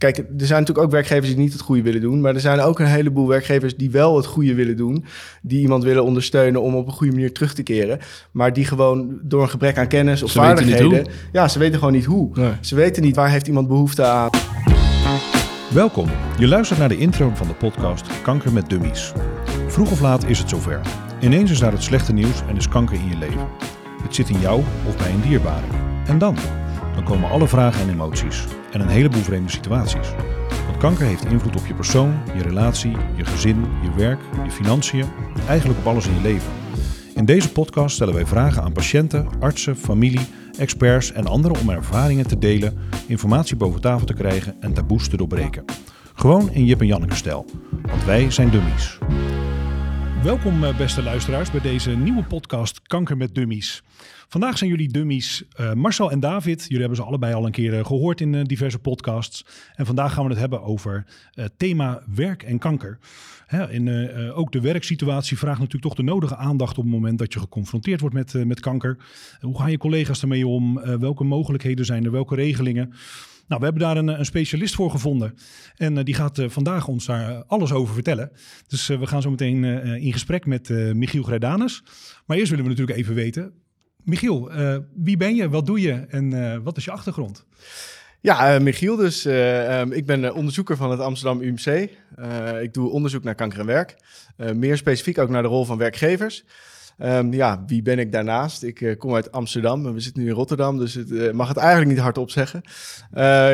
Kijk, er zijn natuurlijk ook werkgevers die niet het goede willen doen. Maar er zijn ook een heleboel werkgevers die wel het goede willen doen. Die iemand willen ondersteunen om op een goede manier terug te keren. Maar die gewoon door een gebrek aan kennis of Ze vaardigheden. Ja, ze weten gewoon niet hoe. Nee. Ze weten niet waar heeft iemand behoefte aan. Welkom. Je luistert naar de intro van de podcast Kanker met Dummies. Vroeg of laat is het zover. Ineens is daar het slechte nieuws en is kanker in je leven. Het zit in jou of bij een dierbare. En dan? Dan komen alle vragen en emoties. En een heleboel vreemde situaties. Want kanker heeft invloed op je persoon, je relatie, je gezin, je werk, je financiën. Eigenlijk op alles in je leven. In deze podcast stellen wij vragen aan patiënten, artsen, familie, experts en anderen om ervaringen te delen, informatie boven tafel te krijgen en taboes te doorbreken. Gewoon in Jip en Janneke stijl, want wij zijn dummies. Welkom eh, beste luisteraars bij deze nieuwe podcast Kanker met Dummies. Vandaag zijn jullie dummies eh, Marcel en David. Jullie hebben ze allebei al een keer eh, gehoord in eh, diverse podcasts. En vandaag gaan we het hebben over het thema werk en kanker. Hè, ook de werksituatie vraagt natuurlijk toch de nodige aandacht op het moment dat je geconfronteerd wordt met, met kanker. Hoe gaan je collega's ermee om? Welke mogelijkheden zijn er? Welke regelingen? Nou, we hebben daar een, een specialist voor gevonden. En die gaat vandaag ons daar alles over vertellen. Dus we gaan zo meteen in gesprek met Michiel Grijdanus. Maar eerst willen we natuurlijk even weten. Michiel, eh, wie ben je? Wat doe je? En eh, wat is je achtergrond? Ja, eh, Michiel dus. eh, ehm, ik ben onderzoeker van het Amsterdam UMC. Ik doe onderzoek naar kanker en werk. Meer specifiek ook naar de rol van werkgevers. Ehm, ja, wie ben ik daarnaast? Ik kom uit Amsterdam en we zitten nu in Rotterdam, dus eh, mag het eigenlijk niet hardop zeggen.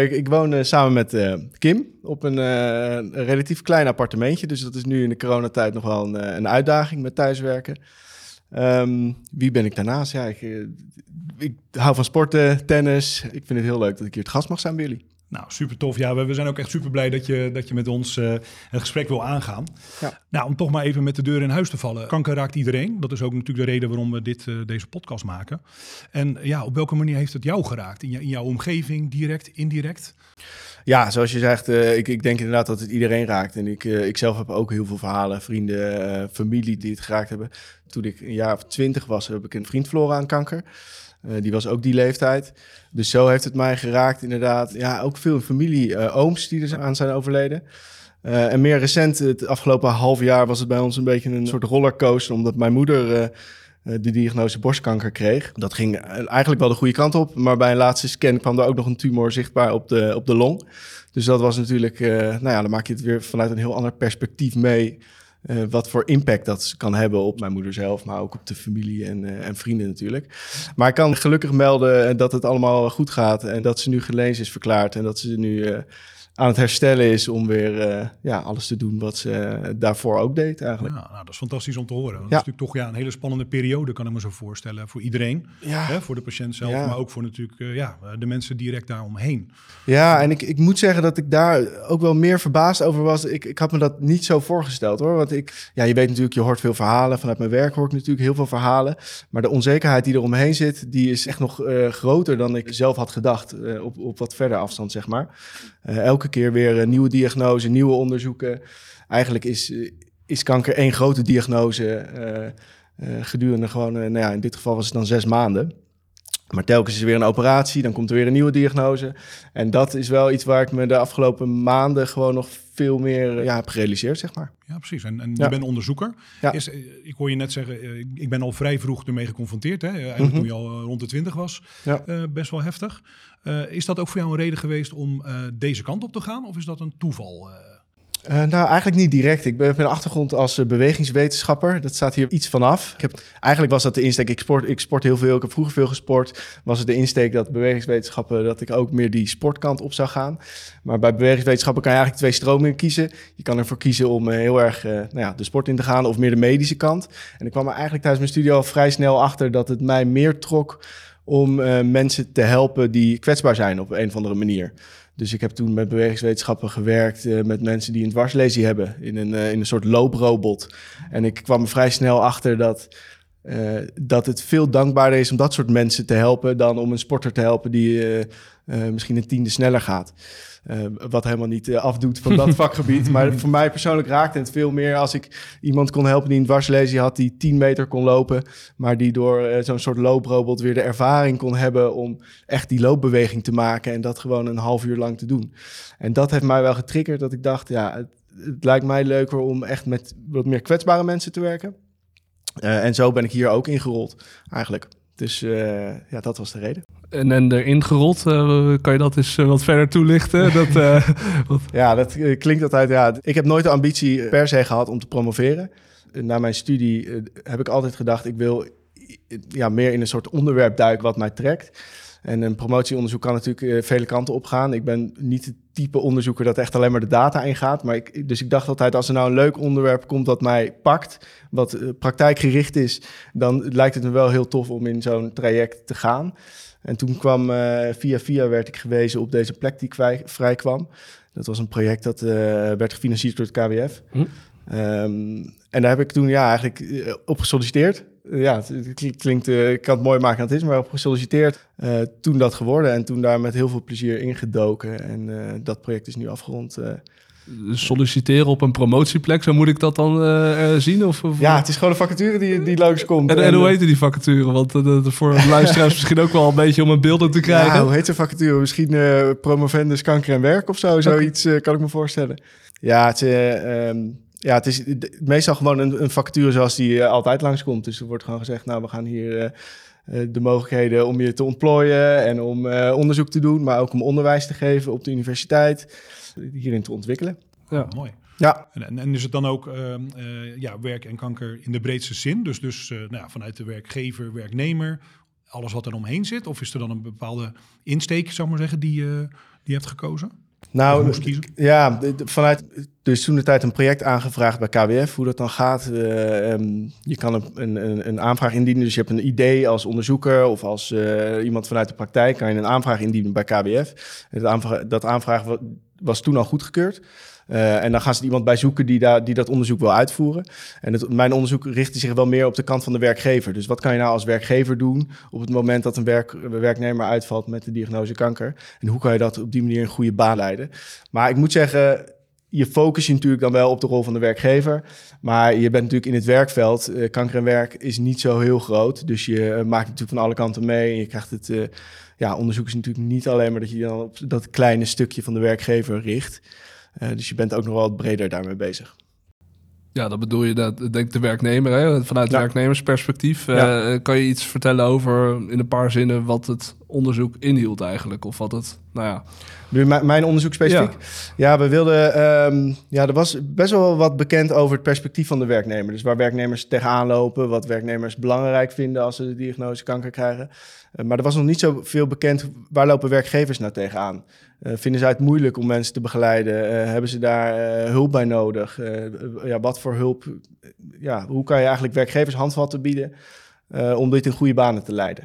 Ik, ik woon samen met Kim op een, relatief klein appartementje, dus dat is nu in de coronatijd nog wel een, een uitdaging met thuiswerken. Ehm, wie ben ik daarnaast? Ja, ik, eh, ik hou van sporten, tennis. Ik vind het heel leuk dat ik hier het gast mag zijn bij jullie. Nou, super tof. Ja, we, we zijn ook echt super blij dat je, dat je met ons eh, het gesprek wil aangaan. Ja. Nou, om toch maar even met de deur in huis te vallen. Kanker raakt iedereen. Dat is ook natuurlijk de reden waarom we dit, eh, deze podcast maken. En ja, op welke manier heeft het jou geraakt? In, in jouw omgeving, direct, indirect? Ja, zoals je zegt, eh, ik, ik denk inderdaad dat het iedereen raakt. En ik, ik zelf heb ook heel veel verhalen, vrienden, familie die het geraakt hebben. Toen ik een jaar of twintig was, heb ik een vriend verloren aan kanker. Eh, die was ook die leeftijd. Dus zo heeft het mij geraakt, inderdaad. Ja, ook veel familie, eh, ooms die er aan zijn overleden. Eh, en meer recent, het afgelopen half jaar, was het bij ons een beetje een soort rollercoaster. Omdat mijn moeder de diagnose borstkanker kreeg. Dat ging eigenlijk wel de goede kant op. Maar bij een laatste scan kwam er ook nog een tumor zichtbaar op de, op de long. Dus dat was natuurlijk, nou ja, dan maak je het weer vanuit een heel ander perspectief mee. Eh, wat voor impact dat kan hebben op mijn moeder zelf, maar ook op de familie en, eh, en vrienden natuurlijk. Maar ik kan gelukkig melden dat het allemaal goed gaat en dat ze nu gelezen is verklaard en dat ze nu eh, aan het herstellen is om weer eh, ja, alles te doen wat ze eh, daarvoor ook deed eigenlijk. Ja, nou, dat is fantastisch om te horen. Dat Ja. is natuurlijk toch ja, een hele spannende periode, kan ik me zo voorstellen. Voor iedereen, Ja. hè, voor de patiënt zelf, Ja. maar ook voor natuurlijk eh, ja, de mensen direct daaromheen. Ja, en ik, ik moet zeggen dat ik daar ook wel meer verbaasd over was. Ik, ik had me dat niet zo voorgesteld hoor. Want ik, ja, je weet natuurlijk, je hoort veel verhalen. Vanuit mijn werk hoor ik natuurlijk heel veel verhalen. Maar de onzekerheid die er omheen zit, die is echt nog groter dan ik zelf had gedacht. op, op wat verder afstand, zeg maar. Eh, elke keer weer een nieuwe diagnose, nieuwe onderzoeken. Eigenlijk is, eh, is kanker één grote diagnose. eh, eh, gedurende gewoon, eh, nou ja, in dit geval was het dan zes maanden. Maar telkens is er weer een operatie, dan komt er weer een nieuwe diagnose. En dat is wel iets waar ik me de afgelopen maanden gewoon nog veel meer ja, heb gerealiseerd, zeg maar. Ja, precies. En, en Ja. je bent onderzoeker. Ja. Eh, ik hoor je net zeggen, eh, ik- ben al vrij vroeg ermee geconfronteerd. Hè? Eigenlijk Mhm. toen je al eh, rond de twintig was. Ja. Eh, best wel heftig. Eh, is dat ook voor jou een reden geweest om eh, deze kant op te gaan? Of is dat een toeval? eh? Nou, eigenlijk niet direct. Ik ben, heb een achtergrond als bewegingswetenschapper. Dat staat hier iets vanaf. Ik heb, eigenlijk was dat de insteek. Ik sport, ik sport heel veel. Ik heb vroeger veel gesport. Was het de insteek dat bewegingswetenschappen... dat ik ook meer die sportkant op zou gaan. Maar bij bewegingswetenschappen kan je eigenlijk twee stromingen kiezen. Je kan ervoor kiezen om heel erg nou ja, de sport in te gaan... of meer de medische kant. En ik kwam er eigenlijk tijdens mijn studie al vrij snel achter... dat het mij meer trok om eh, mensen te helpen die kwetsbaar zijn op een of andere manier. Dus ik heb toen met bewegingswetenschappen gewerkt eh, met mensen die een dwarslesie hebben in een, eh, in een soort looprobot. En ik kwam er vrij snel achter dat, dat het veel dankbaarder is om dat soort mensen te helpen dan om een sporter te helpen die eh, misschien een tiende sneller gaat. wat helemaal niet afdoet van dat vakgebied. Maar voor mij persoonlijk raakte het veel meer als ik iemand kon helpen die een dwarslesie had, die 10 meter kon lopen, maar die door zo'n soort looprobot weer de ervaring kon hebben om echt die loopbeweging te maken en dat gewoon een half uur lang te doen. En dat heeft mij wel getriggerd dat ik dacht, ja, het, het lijkt mij leuker om echt met wat meer kwetsbare mensen te werken. En zo ben ik hier ook ingerold, eigenlijk. Dus ja, dat was de reden. En, en erin gerold, uh, kan je dat eens wat verder toelichten? dat, wat... Ja, dat klinkt altijd... Ja, ik heb nooit de ambitie per se gehad om te promoveren. Na mijn studie heb ik altijd gedacht, ik wil ja, meer in een soort onderwerp duiken wat mij trekt. En een promotieonderzoek kan natuurlijk uh, vele kanten op gaan. Ik ben niet het type onderzoeker dat echt alleen maar de data ingaat. Maar ik, dus ik dacht altijd, als er nou een leuk onderwerp komt dat mij pakt, wat uh, praktijkgericht is, dan lijkt het me wel heel tof om in zo'n traject te gaan. En toen kwam uh, via via werd ik gewezen op deze plek die vrij kwam. Dat was een project dat werd gefinancierd door het KWF. Hm. Um, en daar heb ik toen ja, eigenlijk op gesolliciteerd ja, het klinkt, uh, ik kan het mooi maken dat het is, maar op gesolliciteerd. Uh, toen dat geworden en toen daar met heel veel plezier ingedoken. En uh, dat project is nu afgerond. Solliciteren op een promotieplek, zo moet ik dat dan zien? Of, of, Ja, het is gewoon een vacature die, die langskomt. En, en, en hoe heet die vacature? Want voor luisteraars misschien ook wel een beetje om een beeld te krijgen. Ja, hoe heet de vacature? Misschien promovendus kanker en werk of zo, zoiets kan ik me voorstellen. Ja, het is... Um, ja, het is meestal gewoon een, een vacature zoals die uh, altijd langskomt. Dus er wordt gewoon gezegd, nou, we gaan hier uh, de mogelijkheden om je te ontplooien en om onderzoek te doen, maar ook om onderwijs te geven op de universiteit, hierin te ontwikkelen. Ja, mooi. Ja. En, en, is het dan ook uh, ja, werk en kanker in de breedste zin? Dus, dus nou ja, vanuit de werkgever, werknemer, alles wat er omheen zit? Of is er dan een bepaalde insteek, zou ik maar zeggen, die, die je hebt gekozen? Nou, ja, vanuit dus toen de tijd een project aangevraagd bij KWF, hoe dat dan gaat. Uh, um, je kan een, een, een, aanvraag indienen, dus je hebt een idee als onderzoeker of als uh, iemand vanuit de praktijk, kan je een aanvraag indienen bij KWF. En dat aanvraag, dat aanvraag was toen al goedgekeurd. Uh, en dan gaan ze iemand bij zoeken die, die dat onderzoek wil uitvoeren. En het, mijn onderzoek richtte zich wel meer op de kant van de werkgever. Dus wat kan je nou als werkgever doen op het moment dat een werknemer uitvalt met de diagnose kanker? En hoe kan je dat op die manier een goede baan leiden? Maar ik moet zeggen, je focus je natuurlijk dan wel op de rol van de werkgever. Maar je bent natuurlijk in het werkveld. Uh, kanker en werk is niet zo heel groot. Dus je uh, maakt natuurlijk van alle kanten mee. En je krijgt het. Uh, ja, onderzoek is natuurlijk niet alleen maar dat je dan op dat kleine stukje van de werkgever richt. Dus je bent ook nog wel wat breder daarmee bezig. Ja, dat bedoel je, dat denk de werknemer, hè? vanuit ja. werknemersperspectief. Ja. Uh, kan je iets vertellen over, in een paar zinnen, wat het onderzoek inhield eigenlijk? Of wat het, nou ja... Nu, mijn onderzoek specifiek? Ja, ja we wilden... Um, ja, er was best wel wat bekend over het perspectief van de werknemer. Dus waar werknemers tegenaan lopen, wat werknemers belangrijk vinden als ze de diagnose kanker krijgen. Uh, maar er was nog niet zoveel bekend, waar lopen werkgevers nou tegenaan? Uh, vinden ze het moeilijk om mensen te begeleiden? Uh, hebben ze daar uh, hulp bij nodig? ja, wat voor hulp? Ja, hoe kan je eigenlijk werkgevers handvatten bieden om dit in goede banen te leiden?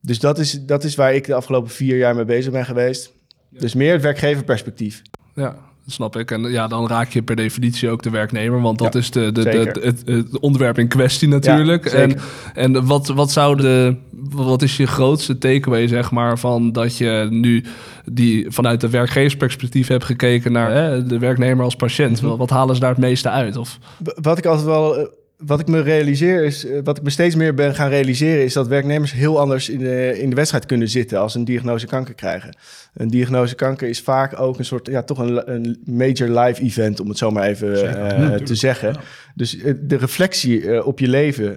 Dus dat is, dat is waar ik de afgelopen vier jaar mee bezig ben geweest. Dus meer het werkgeverperspectief. Ja, snap ik. En ja, dan raak je per definitie ook de werknemer, want dat is de, de, de, het, het, onderwerp in kwestie natuurlijk. Ja, en en wat, wat zou de, wat is je grootste takeaway, zeg maar, van dat je nu die vanuit de werkgeversperspectief hebt gekeken naar hè, de werknemer als patiënt? Mm Wat halen ze daar het meeste uit? Of? Wat ik altijd wel eh, wat ik me realiseer is, eh, wat ik me steeds meer ben gaan realiseren, is dat werknemers heel anders in de, in de wedstrijd kunnen zitten als een diagnose kanker krijgen. Een diagnose kanker is vaak ook een soort, ja, toch een, een major life event, om het zo maar even uh, te zeggen. Dus uh, de reflectie op je leven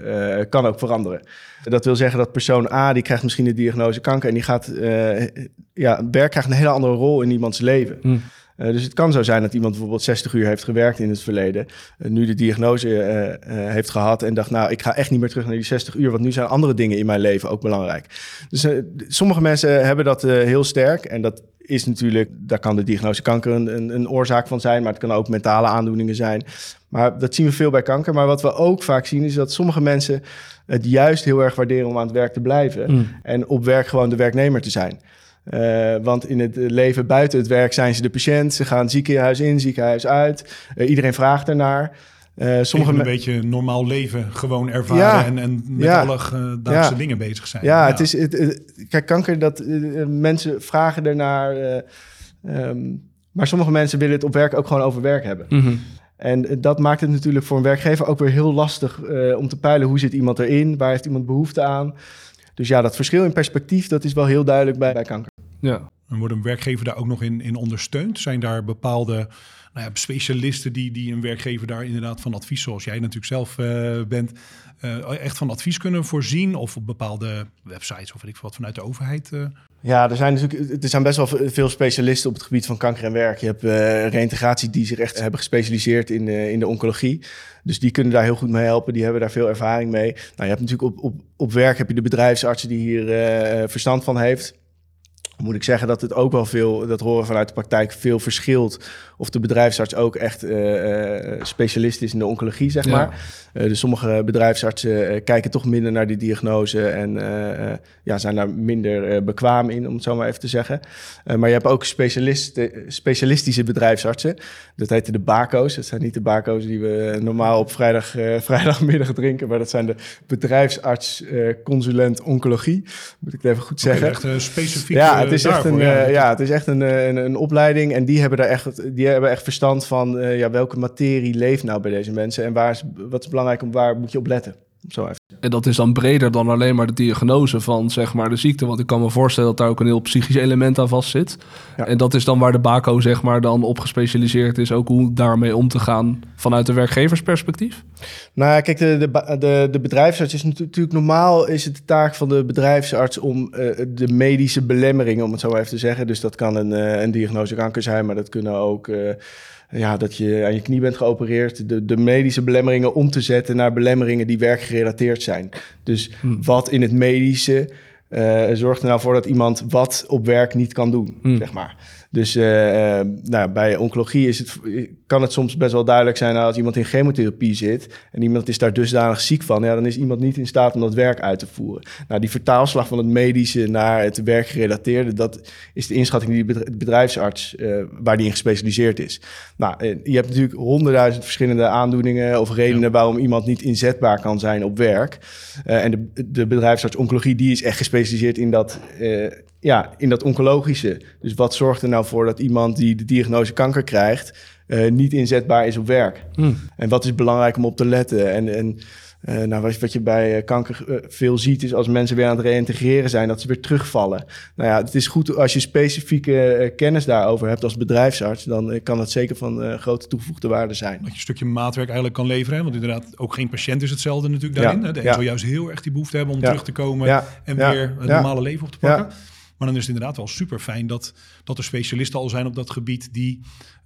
kan ook veranderen. Dat wil zeggen dat persoon A, die krijgt misschien de diagnose kanker en die gaat, ja, werk krijgt een hele andere rol in iemands leven. Mm. Uh, dus het kan zo zijn dat iemand bijvoorbeeld 60 uur heeft gewerkt in het verleden, uh, nu de diagnose uh, heeft gehad en dacht, nou, ik ga echt niet meer terug naar die 60 uur, want nu zijn andere dingen in mijn leven ook belangrijk. Dus sommige mensen hebben dat heel sterk en dat is natuurlijk, daar kan de diagnose kanker een, een, een, oorzaak van zijn, maar het kan ook mentale aandoeningen zijn. Maar dat zien we veel bij kanker. Maar wat we ook vaak zien is dat sommige mensen het juist heel erg waarderen om aan het werk te blijven mm. en op werk gewoon de werknemer te zijn. Uh, want in het leven buiten het werk zijn ze de patiënt. Ze gaan ziekenhuis in, ziekenhuis uit. Uh, iedereen vraagt ernaar. Uh, sommige een beetje normaal leven gewoon ervaren en, en met ja, alle dagelijkse dingen bezig zijn. Ja, het is. Het, kijk, kanker, dat mensen vragen ernaar. Um, maar sommige mensen willen het op werk ook gewoon over werk hebben. Mhm. En dat maakt het natuurlijk voor een werkgever ook weer heel lastig om te peilen hoe zit iemand erin, waar heeft iemand behoefte aan. Dus ja, dat verschil in perspectief, dat is wel heel duidelijk bij, bij kanker. Ja. En wordt een werkgever daar ook nog in, in ondersteund? Zijn daar bepaalde nou ja, specialisten die, die een werkgever daar inderdaad van advies, zoals jij natuurlijk zelf uh, bent, uh, echt van advies kunnen voorzien? Of op bepaalde websites of weet ik wat vanuit de overheid? Uh? Ja, er zijn, natuurlijk, er zijn best wel veel specialisten op het gebied van kanker en werk. Je hebt uh, reïntegratie die zich echt hebben gespecialiseerd in, in de oncologie. Dus die kunnen daar heel goed mee helpen. Die hebben daar veel ervaring mee. Nou, je hebt natuurlijk op, op, op werk heb je de bedrijfsartsen die hier verstand van heeft moet ik zeggen dat het ook wel veel, dat horen vanuit de praktijk, veel verschilt. Of de bedrijfsarts ook echt uh, specialist is in de oncologie, zeg maar. Uh, dus sommige bedrijfsartsen kijken toch minder naar die diagnose en ja, zijn daar minder bekwaam in, om het zo maar even te zeggen. maar je hebt ook specialist, specialistische bedrijfsartsen. Dat heet de BACO's. Dat zijn niet de BACO's die we normaal op vrijdag, vrijdagmiddag drinken, maar dat zijn de bedrijfsarts consulent oncologie. Moet ik het even goed zeggen. Okay, echt specifiek. Ja, het is echt een, ja, uh, ja, het is echt een, eh, een, een, opleiding. En die hebben daar echt, die hebben echt verstand van uh, ja, welke materie leeft nou bij deze mensen. En waar is, wat is belangrijk om waar moet je op letten. Zo even. En dat is dan breder dan alleen maar de diagnose van zeg maar, de ziekte. Want ik kan me voorstellen dat daar ook een heel psychisch element aan vast zit. Ja. En dat is dan waar de BACO zeg maar, dan op gespecialiseerd is. Ook hoe daarmee om te gaan vanuit de werkgeversperspectief. Nou ja, kijk, de, de, de, de bedrijfsarts is natuurlijk normaal is het de taak van de bedrijfsarts om uh, de medische belemmeringen, om het zo even te zeggen. Dus dat kan een, uh, een diagnose kanker zijn, maar dat kunnen ook... Uh, ja, dat je aan je knie bent geopereerd, de, de medische belemmeringen om te zetten naar belemmeringen die werkgerelateerd zijn. Dus hmm. wat in het medische uh, zorgt er nou voor dat iemand wat op werk niet kan doen, hmm. zeg maar. Dus uh, nou, bij oncologie is het, kan het soms best wel duidelijk zijn als iemand in chemotherapie zit en iemand is daar dusdanig ziek van, ja, dan is iemand niet in staat om dat werk uit te voeren. Nou, die vertaalslag van het medische naar het werkgerelateerde, dat is de inschatting die de bedrijfsarts, uh, waar die in gespecialiseerd is. Nou, je hebt natuurlijk honderdduizend verschillende aandoeningen of redenen waarom iemand niet inzetbaar kan zijn op werk. En de, de bedrijfsarts oncologie, die is echt gespecialiseerd in dat ja, in dat oncologische. Dus wat zorgt er nou voor dat iemand die de diagnose kanker krijgt, uh, niet inzetbaar is op werk? Hmm. En wat is belangrijk om op te letten? En, en uh, nou, wat, wat, je bij uh, kanker veel ziet, is als mensen weer aan het reïntegreren zijn, dat ze weer terugvallen. Nou ja, het is goed als je specifieke kennis daarover hebt als bedrijfsarts, dan kan dat zeker van grote toegevoegde waarde zijn. Dat je een stukje maatwerk eigenlijk kan leveren, want inderdaad, ook geen patiënt is hetzelfde natuurlijk daarin. Ja. De een ja. zal juist heel erg die behoefte hebben om terug te komen en weer het normale leven op te pakken. Maar dan is het inderdaad wel super fijn dat, dat er specialisten al zijn op dat gebied die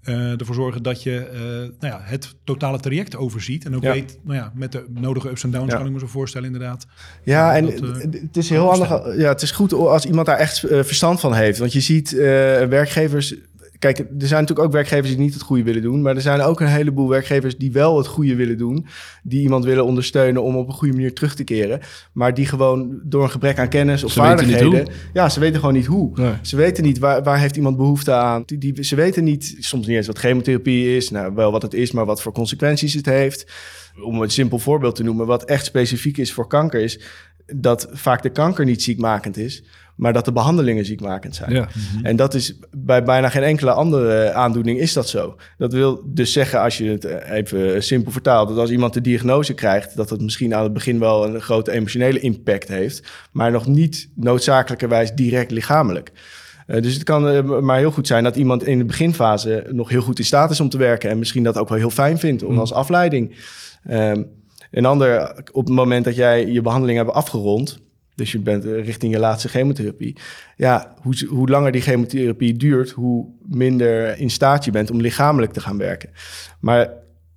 uh, ervoor zorgen dat je uh, nou ja, het totale traject overziet. En ook weet, nou ja, met de nodige ups en downs ja. kan ik me zo voorstellen inderdaad. Ja, en dat, uh, het is heel handig. Ja, het is goed als iemand daar echt verstand van heeft. Want je ziet werkgevers Kijk, er zijn natuurlijk ook werkgevers die niet het goede willen doen. Maar er zijn ook een heleboel werkgevers die wel het goede willen doen. Die iemand willen ondersteunen om op een goede manier terug te keren. Maar die gewoon door een gebrek aan kennis of ze vaardigheden. Ja, ze weten gewoon niet hoe. Ze weten niet waar, waar heeft iemand behoefte aan. Die, die, ze weten niet, soms niet eens wat chemotherapie is. Nou, wel wat het is, maar wat voor consequenties het heeft. Om een simpel voorbeeld te noemen, wat echt specifiek is voor kanker, is dat vaak de kanker niet ziekmakend is maar dat de behandelingen ziekmakend zijn. Ja. Mhm. En dat is bij bijna geen enkele andere aandoening is dat zo. Dat wil dus zeggen, als je het eh, even simpel vertaalt, dat als iemand de diagnose krijgt, dat het misschien aan het begin wel een grote emotionele impact heeft, maar nog niet noodzakelijkerwijs direct lichamelijk. Uh, dus het kan uh, maar heel goed zijn dat iemand in de beginfase nog heel goed in staat is om te werken en misschien dat ook wel heel fijn vindt om mhm. als afleiding. Um, een ander, op het moment dat jij je behandeling hebt afgerond, dus je bent eh, richting je laatste chemotherapie. Ja, hoe, hoe langer die chemotherapie duurt, hoe minder in staat je bent om lichamelijk te gaan werken. Maar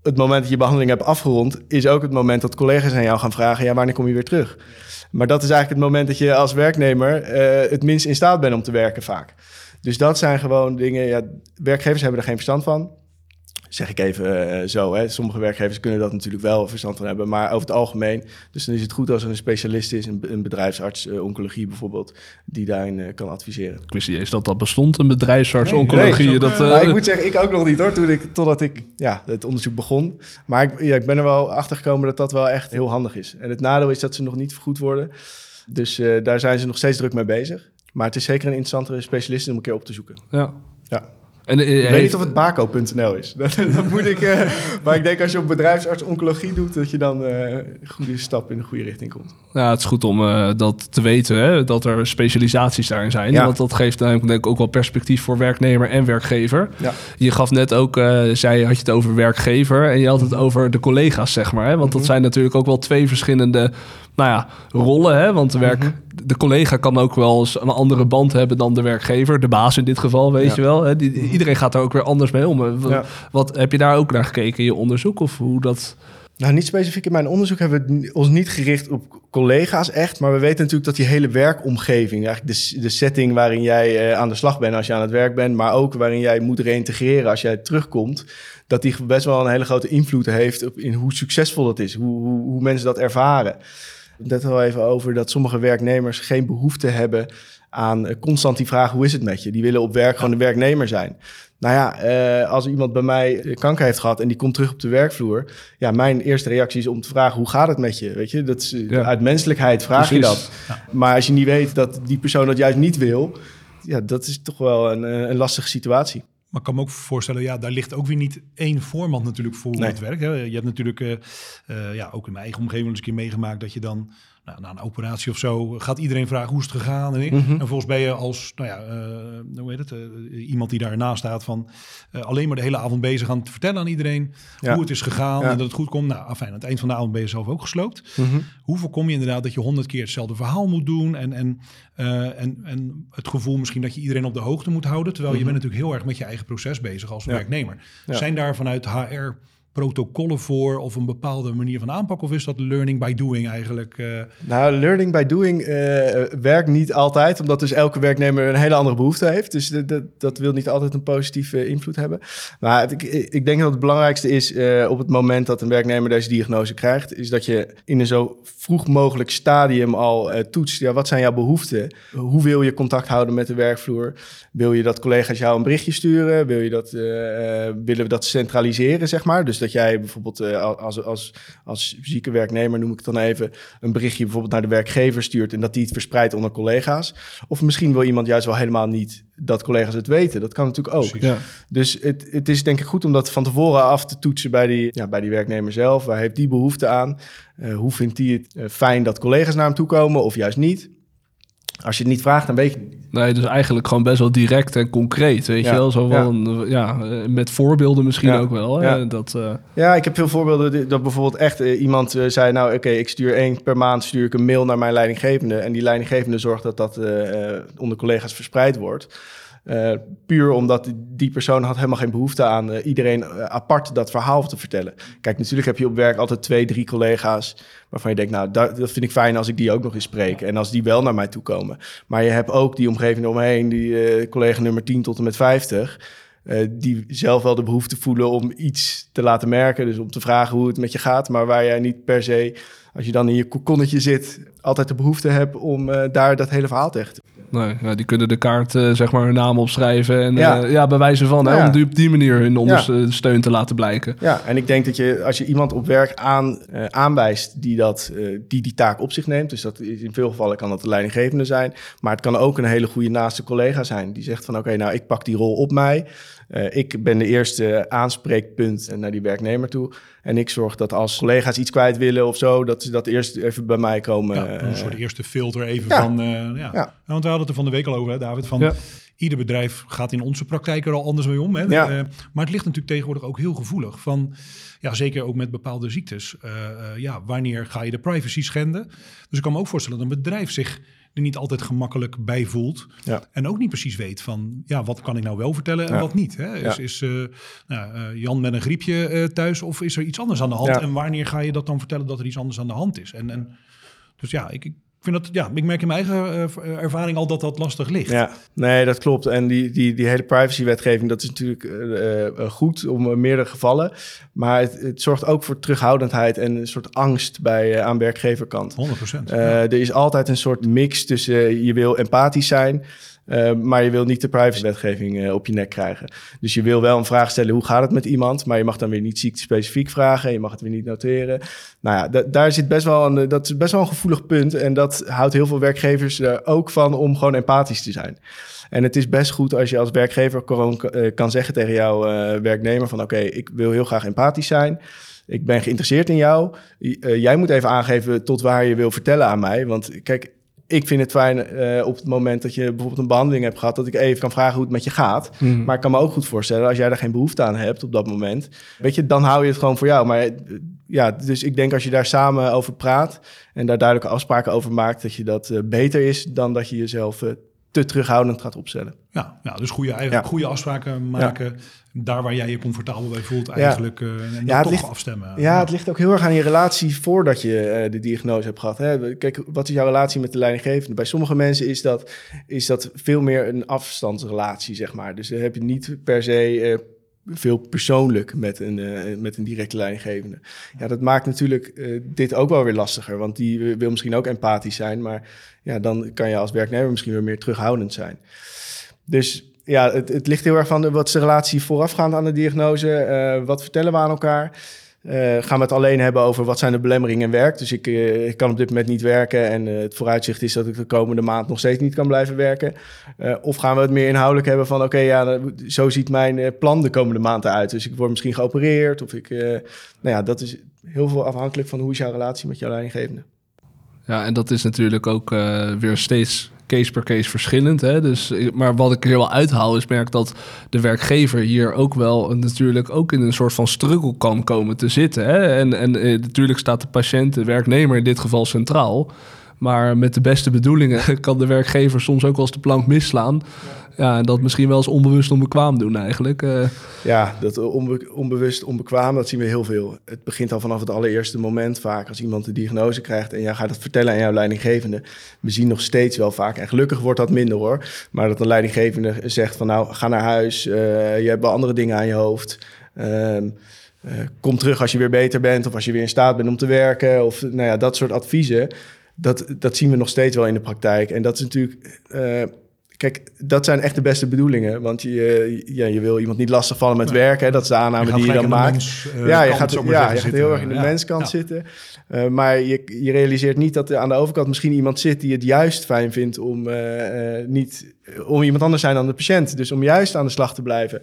het moment dat je behandeling hebt afgerond, is ook het moment dat collega's aan jou gaan vragen: ja, wanneer kom je weer terug? Maar dat is eigenlijk het moment dat je als werknemer uh, het minst in staat bent om te werken vaak. Dus dat zijn gewoon dingen, ja, werkgevers hebben er geen verstand van. Zeg ik even uh, zo. Hè. Sommige werkgevers kunnen dat natuurlijk wel verstand van hebben. Maar over het algemeen. Dus dan is het goed als er een specialist is, een, een bedrijfsarts, uh, oncologie bijvoorbeeld, die daarin uh, kan adviseren. Ik wist niet eens dat dat bestond, een bedrijfsarts, nee, oncologie. Nee, dat, nou, ik moet zeggen, ik ook nog niet hoor, toen ik, totdat ik ja, het onderzoek begon. Maar ik, ja, ik ben er wel achter gekomen dat dat wel echt heel handig is. En het nadeel is dat ze nog niet vergoed worden. Dus daar zijn ze nog steeds druk mee bezig. Maar het is zeker een interessante specialist om een keer op te zoeken. Ja. Ja. En, uh, ik weet niet of het baco.nl is. dat, dat, moet ik. Uh, maar ik denk als je op bedrijfsarts oncologie doet, dat je dan uh, een goede stap in de goede richting komt. Ja, het is goed om dat te weten, hè, dat er specialisaties daarin zijn. Ja. Want dat geeft denk ik ook wel perspectief voor werknemer en werkgever. Ja. Je gaf net ook, zei, had je het over werkgever en je had het over de collega's, zeg maar. Hè? Want mm -hmm. dat zijn natuurlijk ook wel twee verschillende nou ja, rollen. Hè? Want de, werk, mm -hmm. de collega kan ook wel eens een andere band hebben dan de werkgever. De baas in dit geval, weet ja. je wel. Hè? Die, -hmm. Iedereen gaat daar ook weer anders mee om. Wat, ja. wat, heb je daar ook naar gekeken in je onderzoek? Of hoe dat... Nou, niet specifiek in mijn onderzoek hebben we ons niet gericht op collega's echt. Maar we weten natuurlijk dat die hele werkomgeving, eigenlijk de, de setting waarin jij uh, aan de slag bent als je aan het werk bent, maar ook waarin jij moet reintegreren als jij terugkomt, dat die best wel een hele grote invloed heeft op in hoe succesvol dat is, hoe, hoe, hoe mensen dat ervaren. Net al even over dat sommige werknemers geen behoefte hebben aan constant die vraag: hoe is het met je? Die willen op werk gewoon een werknemer zijn. Nou ja, uh, als iemand bij mij kanker heeft gehad en die komt terug op de werkvloer, ja, mijn eerste reactie is om te vragen: hoe gaat het met je? Weet je, dat is, ja. uit menselijkheid vraag Precies. je dat. Ja. Maar als je niet weet dat die persoon dat juist niet wil, ja, dat is toch wel een, een lastige situatie. Maar ik kan me ook voorstellen, ja, daar ligt ook weer niet één voorman natuurlijk voor nee. het werk. Hè. Je hebt natuurlijk, uh, uh, ja, ook in mijn eigen omgeving eens een keer meegemaakt dat je dan nou, na een operatie of zo gaat iedereen vragen hoe is het gegaan. En, mm -hmm. en volgens ben je als, nou ja, uh, hoe heet het, uh, iemand die daarnaast staat van uh, alleen maar de hele avond bezig aan te vertellen aan iedereen ja. hoe het is gegaan ja. en dat het goed komt. Nou, afijn, aan het eind van de avond ben je zelf ook gesloopt. Mm -hmm. Hoe voorkom je inderdaad dat je honderd keer hetzelfde verhaal moet doen en, en, en, en het gevoel misschien dat je iedereen op de hoogte moet houden, terwijl mm -hmm. je bent natuurlijk heel erg met je eigen proces bezig als werknemer. Zijn daar vanuit HR protocollen voor of een bepaalde manier van aanpak? Of is dat learning by doing eigenlijk? Uh... Nou, learning by doing uh, werkt niet altijd, omdat dus elke werknemer een hele andere behoefte heeft. Dus dat, wil niet altijd een positieve invloed hebben. Maar ik, ik denk dat het belangrijkste is uh, op het moment dat een werknemer deze diagnose krijgt, is dat je in een zo vroeg mogelijk stadium al toetst. Ja, wat zijn jouw behoeften? Hoe wil je contact houden met de werkvloer? Wil je dat collega's jou een berichtje sturen? Wil je dat, willen we dat centraliseren, zeg maar? Dus dat jij bijvoorbeeld uh, als, als, als zieke werknemer, noem ik het dan even, een berichtje bijvoorbeeld naar de werkgever stuurt en dat die het verspreidt onder collega's. Of misschien wil iemand juist wel helemaal niet dat collega's het weten. Dat kan natuurlijk ook. Ja. Dus het, het is denk ik goed om dat van tevoren af te toetsen bij die, ja, bij die werknemer zelf. Waar heeft die behoefte aan? Uh, hoe vindt die het uh, fijn dat collega's naar hem toe komen of juist niet? Als je het niet vraagt, dan weet je het niet. Nee, dus eigenlijk gewoon best wel direct en concreet, weet ja, je wel? Zo van, ja. ja. met voorbeelden misschien ook wel. Hè? Ja. Dat, uh... ja, ik heb veel voorbeelden dat bijvoorbeeld echt uh, iemand uh, zei... nou, oké, okay, ik stuur één per maand stuur ik een mail naar mijn leidinggevende... en die leidinggevende zorgt dat dat onder collega's verspreid wordt... Uh, puur omdat die persoon had helemaal geen behoefte aan uh, iedereen uh, apart dat verhaal te vertellen. Kijk, natuurlijk heb je op werk altijd twee, drie collega's waarvan je denkt, nou, dat, dat vind ik fijn als ik die ook nog eens spreek. En als die wel naar mij toe komen. Maar je hebt ook die omgeving omheen, die collega nummer 10 tot en met 50. die zelf wel de behoefte voelen om iets te laten merken. Dus om te vragen hoe het met je gaat. Maar waar jij niet per se, als je dan in je kokonnetje zit, altijd de behoefte hebt om daar dat hele verhaal te hechten. Nee, ja, die kunnen de kaart uh, zeg maar hun naam opschrijven en ja, uh, ja bij wijze van, hè, om die, op die manier hun ondersteun te laten blijken. Ja, en ik denk dat je als je iemand op werk aan, uh, aanwijst die, dat, die die taak op zich neemt, dus dat is in veel gevallen kan dat de leidinggevende zijn, maar het kan ook een hele goede naaste collega zijn die zegt van oké, okay, nou ik pak die rol op mij. Uh, ik ben de eerste aanspreekpunt naar die werknemer toe. En ik zorg dat als collega's iets kwijt willen of zo, dat ze dat eerst even bij mij komen. Ja, een soort eerste filter even ja. van. Uh, ja. ja. Want we hadden het er van de week al over, hè, David. Van ieder bedrijf gaat in onze praktijk er al anders mee om. Hè? Ja. Uh, maar het ligt natuurlijk tegenwoordig ook heel gevoelig. Van, ja, zeker ook met bepaalde ziektes. Uh, uh, ja, wanneer ga je de privacy schenden? Dus ik kan me ook voorstellen dat een bedrijf zich er niet altijd gemakkelijk bij voelt. Ja. En ook niet precies weet van, ja, wat kan ik nou wel vertellen en ja. wat niet. Hè? Is, ja. is uh, nou, uh, Jan met een griepje uh, thuis of is er iets anders aan de hand? En wanneer ga je dat dan vertellen dat er iets anders aan de hand is? En, en dus ja, ik, ik vind dat, ja, ik merk in mijn eigen uh, ervaring al dat dat lastig ligt. Ja, nee, dat klopt. En die, die, die hele privacywetgeving, dat is natuurlijk uh, goed om meerdere gevallen. Maar het, het, zorgt ook voor terughoudendheid en een soort angst bij aan werkgeverkant. 100%. Er is altijd een soort mix tussen je wil empathisch zijn. Uh, maar je wil niet de privacywetgeving uh, op je nek krijgen. Dus je wil wel een vraag stellen, hoe gaat het met iemand? Maar je mag dan weer niet ziekte-specifiek vragen. Je mag het weer niet noteren. Nou ja, daar zit best wel een, dat is best wel een gevoelig punt. En dat houdt heel veel werkgevers er ook van om gewoon empathisch te zijn. En het is best goed als je als werkgever gewoon kan zeggen tegen jouw werknemer van... oké, ik wil heel graag empathisch zijn... Ik ben geïnteresseerd in jou. jij moet even aangeven tot waar je wil vertellen aan mij. Want kijk, ik vind het fijn uh, op het moment dat je bijvoorbeeld een behandeling hebt gehad, dat ik even kan vragen hoe het met je gaat. Mhm. Maar ik kan me ook goed voorstellen, als jij daar geen behoefte aan hebt op dat moment, weet je, dan hou je het gewoon voor jou. Maar ja, dus ik denk als je daar samen over praat en daar duidelijke afspraken over maakt, dat je dat uh, beter is dan dat je jezelf uh, te terughoudend gaat opstellen. Ja, nou, dus goede, eigen, goede afspraken maken. Daar waar jij je comfortabel bij voelt, eigenlijk ja. Uh, en ja, toch ligt, afstemmen. Ja, het ligt ook heel erg aan je relatie voordat je uh, de diagnose hebt gehad. Hè? Kijk, wat is jouw relatie met de leidinggevende? Bij sommige mensen is dat, is dat veel meer een afstandsrelatie, zeg maar. Dus dan heb je niet per se uh, veel persoonlijk met een, uh, met een directe leidinggevende. Ja, dat maakt natuurlijk uh, dit ook wel weer lastiger, want die wil misschien ook empathisch zijn, maar ja, dan kan je als werknemer misschien weer meer terughoudend zijn. Dus ja, het, het ligt heel erg van wat is de relatie voorafgaand aan de diagnose, uh, wat vertellen we aan elkaar. Uh, gaan we het alleen hebben over wat zijn de belemmeringen in werk. Dus ik, uh, ik kan op dit moment niet werken en het vooruitzicht is dat ik de komende maand nog steeds niet kan blijven werken. of gaan we het meer inhoudelijk hebben van oké, ja, zo ziet mijn plan de komende maand eruit. Dus ik word misschien geopereerd of ik, nou ja, dat is heel veel afhankelijk van hoe is jouw relatie met jouw leidinggevende. Ja, en dat is natuurlijk ook weer steeds case per case verschillend. Hè? Dus, maar wat ik er wel uithaal is merk dat de werkgever hier ook wel natuurlijk ook in een soort van struggle kan komen te zitten. Hè? En, en eh, natuurlijk staat de patiënt, de werknemer in dit geval centraal. Maar met de beste bedoelingen kan de werkgever soms ook wel eens de plank misslaan. Ja, en dat misschien wel eens onbewust onbekwaam doen eigenlijk. Uh. Ja, dat onbe onbewust onbekwaam, dat zien we heel veel. Het begint al vanaf het allereerste moment vaak. Als iemand de diagnose krijgt en jij gaat het vertellen aan jouw leidinggevende. We zien nog steeds wel vaak, en gelukkig wordt dat minder hoor. Maar dat een leidinggevende zegt van nou, ga naar huis. Uh, je hebt wel andere dingen aan je hoofd. Uh, kom terug als je weer beter bent of als je weer in staat bent om te werken. Of nou ja, dat soort adviezen. Dat, dat zien we nog steeds wel in de praktijk. En dat is natuurlijk Kijk, dat zijn echt de beste bedoelingen. Want je, ja, je wil iemand niet lastigvallen met werk. Hè? Dat is de aanname die je dan maakt. Mens, uh, ja, je gaat, ja, je gaat heel erg in de ja. menskant zitten. Uh, maar je, je realiseert niet dat er aan de overkant misschien iemand zit die het juist fijn vindt om niet om iemand anders zijn dan de patiënt. Dus om juist aan de slag te blijven.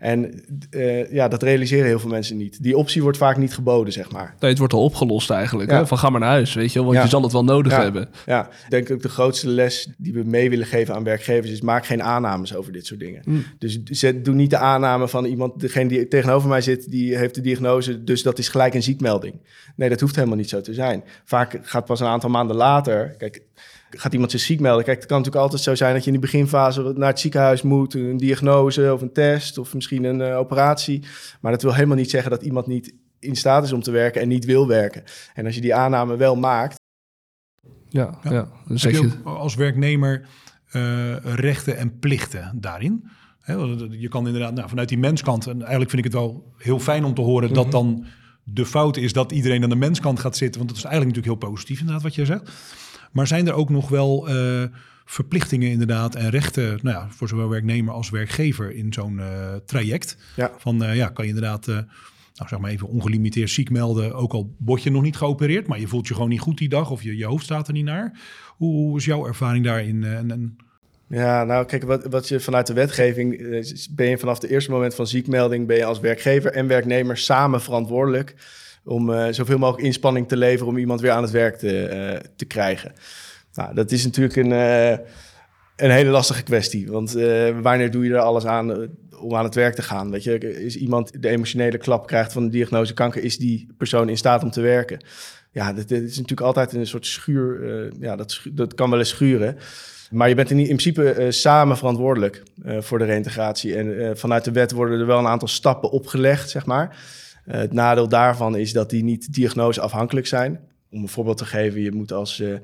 En uh, ja, dat realiseren heel veel mensen niet. Die optie wordt vaak niet geboden, zeg maar. Nee, het wordt al opgelost eigenlijk. Hè? Van ga maar naar huis, weet je Want je zal het wel nodig hebben. Ja, ik denk ook de grootste les die we mee willen geven aan werkgevers... is maak geen aannames over dit soort dingen. Mm. Dus zet, doe niet de aanname van iemand... degene die tegenover mij zit, die heeft de diagnose... dus dat is gelijk een ziekmelding. Nee, dat hoeft helemaal niet zo te zijn. Vaak gaat pas een aantal maanden later... Kijk, gaat iemand zich ziek melden? Kijk, het kan natuurlijk altijd zo zijn dat je in de beginfase naar het ziekenhuis moet, een diagnose of een test of misschien een uh, operatie. Maar dat wil helemaal niet zeggen dat iemand niet in staat is om te werken en niet wil werken. En als je die aanname wel maakt. Ja, ja. ja dan zeg je als werknemer uh, rechten en plichten daarin. je kan inderdaad nou, vanuit die menskant, en eigenlijk vind ik het wel heel fijn om te horen mm -hmm. dat dan de fout is dat iedereen aan de menskant gaat zitten. Want dat is eigenlijk natuurlijk heel positief inderdaad wat je zegt. Maar zijn er ook nog wel uh, verplichtingen inderdaad en rechten nou ja, voor zowel werknemer als werkgever in zo'n uh, traject? Ja. Van uh, ja, kan je inderdaad nou, zeg maar even ongelimiteerd ziek melden, ook al word je nog niet geopereerd, maar je voelt je gewoon niet goed die dag of je, je hoofd staat er niet naar. Hoe, hoe is jouw ervaring daarin? En... Ja, nou kijk, wat, wat je vanuit de wetgeving ben je vanaf het eerste moment van ziekmelding ben je als werkgever en werknemer samen verantwoordelijk om uh, zoveel mogelijk inspanning te leveren om iemand weer aan het werk te, uh, te krijgen. Nou, dat is natuurlijk een, uh, een hele lastige kwestie. Want wanneer doe je er alles aan om aan het werk te gaan? Weet je, is iemand de emotionele klap krijgt van de diagnose kanker, is die persoon in staat om te werken? Ja, dat, is natuurlijk altijd een soort schuur. ja, dat, dat kan wel eens schuren. Maar je bent in, in principe samen verantwoordelijk voor de reintegratie. En vanuit de wet worden er wel een aantal stappen opgelegd, zeg maar. Uh, het nadeel daarvan is dat die niet diagnoseafhankelijk zijn. Om een voorbeeld te geven, je moet als, uh,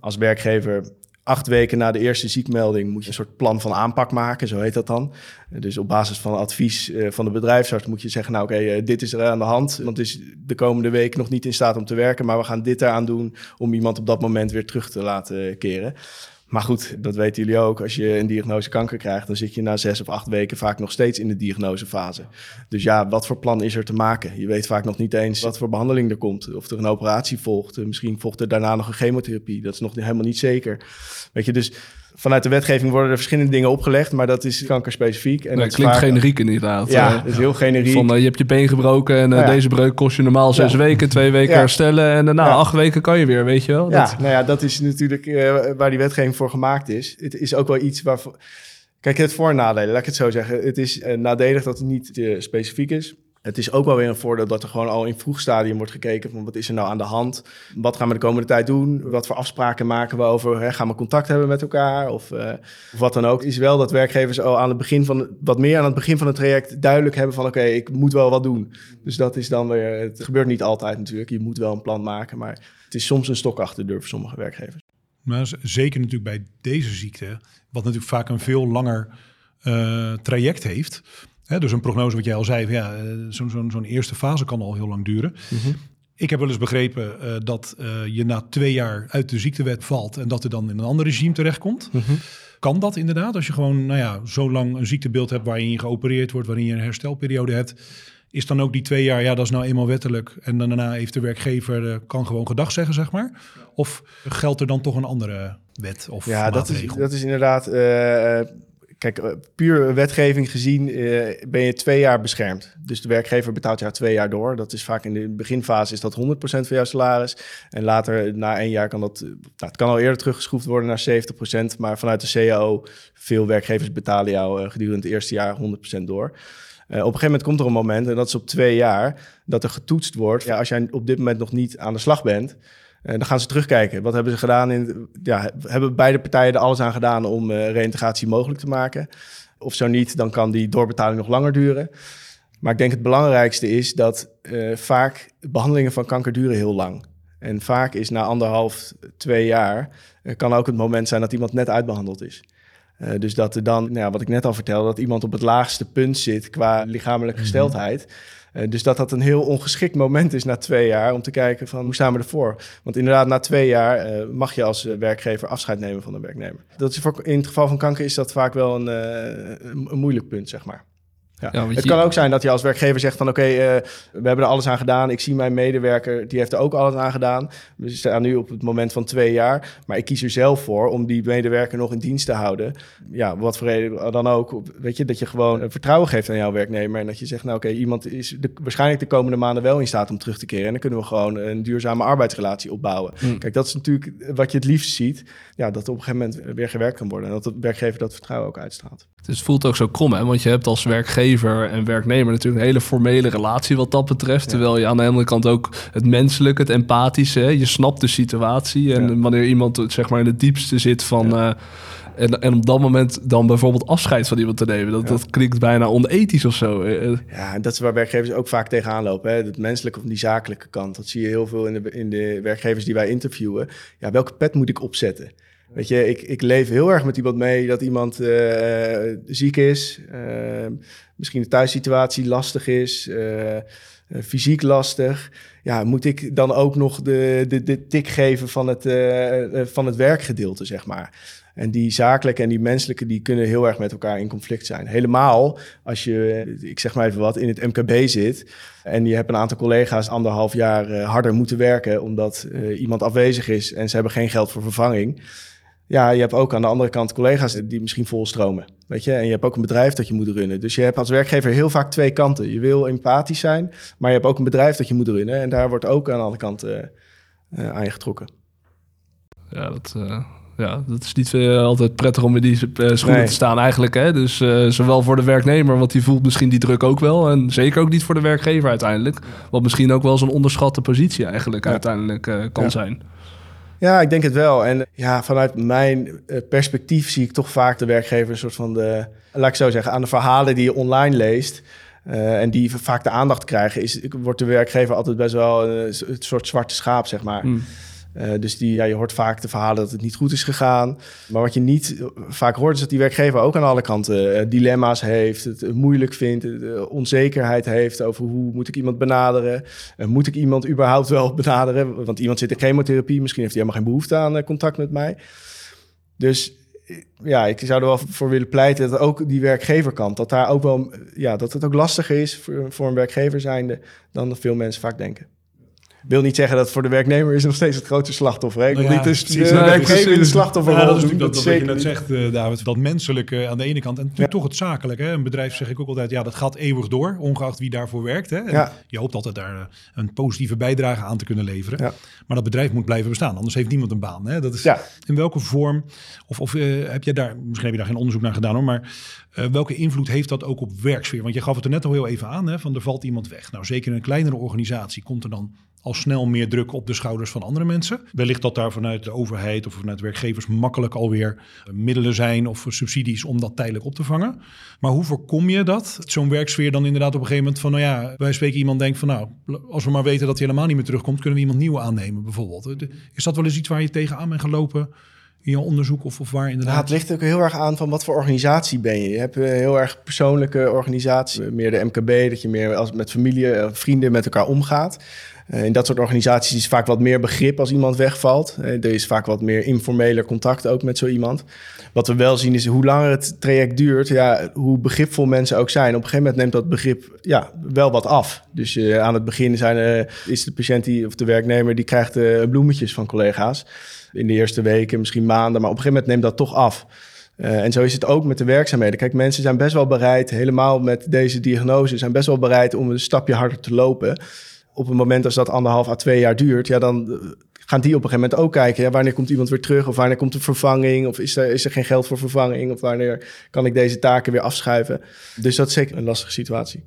als werkgever acht weken na de eerste ziekmelding moet je een soort plan van aanpak maken, zo heet dat dan. Dus op basis van advies eh, van de bedrijfsarts moet je zeggen, nou oké, eh, dit is er aan de hand. Want is de komende week nog niet in staat om te werken, maar we gaan dit eraan doen om iemand op dat moment weer terug te laten keren. Maar goed, dat weten jullie ook. Als je een diagnose kanker krijgt, dan zit je na zes of acht weken vaak nog steeds in de diagnosefase. Dus ja, wat voor plan is er te maken? Je weet vaak nog niet eens wat voor behandeling er komt. Of er een operatie volgt. Misschien volgt er daarna nog een chemotherapie. Dat is nog helemaal niet zeker. Weet je, dus vanuit de wetgeving worden er verschillende dingen opgelegd, maar dat is kankerspecifiek. En dat klinkt vaak... generiek inderdaad. Ja, dat is heel generiek. Van, uh, je hebt je been gebroken en uh, deze breuk kost je normaal zes weken, twee weken herstellen en daarna acht weken kan je weer, weet je wel. Ja, nou ja, dat is natuurlijk uh, waar die wetgeving voor gemaakt is. Het is ook wel iets waarvoor... Kijk, het voor- en nadelen, laat ik het zo zeggen. Het is nadelig dat het niet specifiek is. Het is ook wel weer een voordeel dat er gewoon al in vroeg stadium wordt gekeken van wat is er nou aan de hand? Wat gaan we de komende tijd doen? Wat voor afspraken maken we over? Hè, gaan we contact hebben met elkaar? Of, of wat dan ook. Is wel dat werkgevers al aan het begin van wat meer aan het begin van het traject duidelijk hebben van oké, ik moet wel wat doen. Dus dat is dan weer. Het gebeurt niet altijd natuurlijk. Je moet wel een plan maken, maar het is soms een stok achter de deur voor sommige werkgevers. Maar zeker natuurlijk bij deze ziekte, wat natuurlijk vaak een veel langer uh, traject heeft dus een prognose wat jij al zei, ja, eh, zo'n zo zo'n eerste fase kan al heel lang duren. Mhm. Ik heb wel eens begrepen uh, dat uh, je na twee jaar uit de ziektewet valt en dat er dan in een ander regime terechtkomt. Mm Kan dat inderdaad? Als je gewoon nou ja, zo lang een ziektebeeld hebt waarin je geopereerd wordt, waarin je een herstelperiode hebt, is dan ook die twee jaar, ja, dat is nou eenmaal wettelijk. En dan daarna heeft de werkgever, kan gewoon gedag zeggen, zeg maar. Of geldt er dan toch een andere wet of Ja, dat is, dat is inderdaad Kijk, eh, puur wetgeving gezien uh, ben je twee jaar beschermd. Dus de werkgever betaalt jou twee jaar door. Dat is vaak in de beginfase is dat 100% van jouw salaris. En later, na één jaar, kan dat... Eh, nou, het kan al eerder teruggeschroefd worden naar 70%. Maar vanuit de CAO, veel werkgevers betalen jou gedurende het eerste jaar 100% door. op een gegeven moment komt er een moment, en dat is op twee jaar, dat er getoetst wordt. Ja, als jij op dit moment nog niet aan de slag bent, en dan gaan ze terugkijken. Wat hebben ze gedaan? In, ja, hebben beide partijen er alles aan gedaan om uh, reïntegratie mogelijk te maken? Of zo niet, dan kan die doorbetaling nog langer duren. Maar ik denk het belangrijkste is dat uh, vaak behandelingen van kanker duren heel lang. En vaak is na anderhalf, twee jaar, uh, kan ook het moment zijn dat iemand net uitbehandeld is. dus dat er dan, nou, wat ik net al vertelde, dat iemand op het laagste punt zit qua lichamelijke mhm. gesteldheid. Uh, dus dat dat een heel ongeschikt moment is na twee jaar om te kijken van hoe staan we ervoor. Want inderdaad, na twee jaar uh, mag je als werkgever afscheid nemen van een werknemer. Dat is in het geval van kanker is dat vaak wel een, een moeilijk punt, zeg maar. Ja. het kan ook zijn dat je als werkgever zegt van oké, eh, we hebben er alles aan gedaan. Ik zie mijn medewerker, die heeft er ook alles aan gedaan. We staan nu op het moment van twee jaar. Maar ik kies er zelf voor om die medewerker nog in dienst te houden. Ja, wat voor reden dan ook. Weet je, dat je gewoon vertrouwen geeft aan jouw werknemer. En dat je zegt, nou oké, iemand is de, waarschijnlijk de komende maanden wel in staat om terug te keren. En dan kunnen we gewoon een duurzame arbeidsrelatie opbouwen. Hmm. Kijk, dat is natuurlijk wat je het liefst ziet. Ja, dat op een gegeven moment weer gewerkt kan worden. En dat de werkgever dat vertrouwen ook uitstraalt. Het voelt ook zo krom, hè? want je hebt als werkgever en werknemer natuurlijk een hele formele relatie wat dat betreft. Terwijl je aan de andere kant ook het menselijke, het empathische, hè? je snapt de situatie. En wanneer iemand zeg maar in het diepste zit van... Uh, en, en op dat moment dan bijvoorbeeld afscheid van iemand te nemen. Dat, dat klinkt bijna onethisch of zo. Eh, eh. Ja, dat is waar werkgevers ook vaak tegenaan lopen. Hè? Het menselijke of die zakelijke kant. Dat zie je heel veel in de, in de werkgevers die wij interviewen. Ja, welke pet moet ik opzetten? Weet je, ik, ik leef heel erg met iemand mee dat iemand uh, ziek is, uh, misschien de thuissituatie lastig is, uh, fysiek lastig. Ja, moet ik dan ook nog de, de, de tik geven van het, van het werkgedeelte, zeg maar. En die zakelijke en die menselijke, die kunnen heel erg met elkaar in conflict zijn. Helemaal als je, ik zeg maar even wat, in het MKB zit en je hebt een aantal collega's anderhalf jaar harder moeten werken omdat iemand afwezig is en ze hebben geen geld voor vervanging ja, je hebt ook aan de andere kant collega's die misschien volstromen. Weet je, en je hebt ook een bedrijf dat je moet runnen. Dus je hebt als werkgever heel vaak twee kanten. Je wil empathisch zijn, maar je hebt ook een bedrijf dat je moet runnen. En daar wordt ook aan alle kanten uh, aan je getrokken. Ja, dat, uh, ja, dat is niet uh, altijd prettig om in die schoenen te staan eigenlijk. Hè? Dus zowel voor de werknemer, want die voelt misschien die druk ook wel. En zeker ook niet voor de werkgever uiteindelijk. Wat misschien ook wel zo'n onderschatte positie eigenlijk uiteindelijk kan zijn. Ja, ik denk het wel. En ja, vanuit mijn eh, perspectief zie ik toch vaak de werkgever een soort van de, laat ik zo zeggen, aan de verhalen die je online leest. Uh, en die vaak de aandacht krijgen, is, wordt de werkgever altijd best wel een, een soort zwarte schaap, zeg maar. Hmm. dus die, ja, je hoort vaak de verhalen dat het niet goed is gegaan. Maar wat je niet vaak hoort, is dat die werkgever ook aan alle kanten dilemma's heeft, het moeilijk vindt, onzekerheid heeft over hoe moet ik iemand benaderen. moet ik iemand überhaupt wel benaderen? Want iemand zit in chemotherapie, misschien heeft hij helemaal geen behoefte aan contact met mij. Dus ja, ik zou er wel voor willen pleiten dat ook die werkgeverkant, dat daar ook wel, ja, dat het ook lastiger is voor, voor een werkgever zijnde dan veel mensen vaak denken wil niet zeggen dat voor de werknemer is nog steeds het grote slachtoffer. Hè? Ik wil nou niet dus de, de werkgever in de slachtoffer ja, dat is natuurlijk dat, dat, je net zegt, uh, David. Dat menselijke aan de ene kant en toch het zakelijke. Een bedrijf zeg ik ook altijd, ja, dat gaat eeuwig door, ongeacht wie daarvoor werkt. Hè? Ja. Je hoopt altijd daar eh, een positieve bijdrage aan te kunnen leveren. Ja. Maar dat bedrijf moet blijven bestaan, anders heeft niemand een baan. Hè? Dat is in welke vorm, of, of uh, heb je daar, misschien heb je daar geen onderzoek naar gedaan hoor, maar uh, welke invloed heeft dat ook op werksfeer? Want je gaf het er net al heel even aan, hè, van er valt iemand weg. Nou, zeker in een kleinere organisatie komt er dan al snel meer druk op de schouders van andere mensen. Wellicht dat daar vanuit de overheid of vanuit werkgevers makkelijk alweer middelen zijn of subsidies om dat tijdelijk op te vangen. Maar hoe voorkom je dat? Zo'n werksfeer dan inderdaad op een gegeven moment van, nou ja, wij spreken iemand denkt van, nou, als we maar weten dat hij helemaal niet meer terugkomt, kunnen we iemand nieuw aannemen bijvoorbeeld. Is dat wel eens iets waar je tegenaan bent gelopen? in je onderzoek of, of waar inderdaad? Ja, het ligt ook heel erg aan van wat voor organisatie ben je. Je hebt een heel erg persoonlijke organisatie, meer de MKB, dat je meer als met familie, eh, vrienden met elkaar omgaat. Eh, in dat soort organisaties is vaak wat meer begrip als iemand wegvalt. Eh, er is vaak wat meer informeler contact ook met zo iemand. Wat we wel zien is hoe langer het traject duurt, ja, hoe begripvol mensen ook zijn. Op een gegeven moment neemt dat begrip ja, wel wat af. Dus uh, aan het begin zijn, is de patiënt die, of de werknemer die krijgt bloemetjes van collega's. In de eerste weken, misschien maanden, maar op een gegeven moment neemt dat toch af. en zo is het ook met de werkzaamheden. Kijk, mensen zijn best wel bereid, helemaal met deze diagnose, zijn best wel bereid om een stapje harder te lopen op het moment als dat anderhalf à twee jaar duurt, ja, dan eh, gaan die op een gegeven moment ook kijken. Ja, wanneer komt iemand weer terug? Of wanneer komt de vervanging? Of is er, is er geen geld voor vervanging? Of wanneer kan ik deze taken weer afschuiven? Dus dat is zeker een lastige situatie.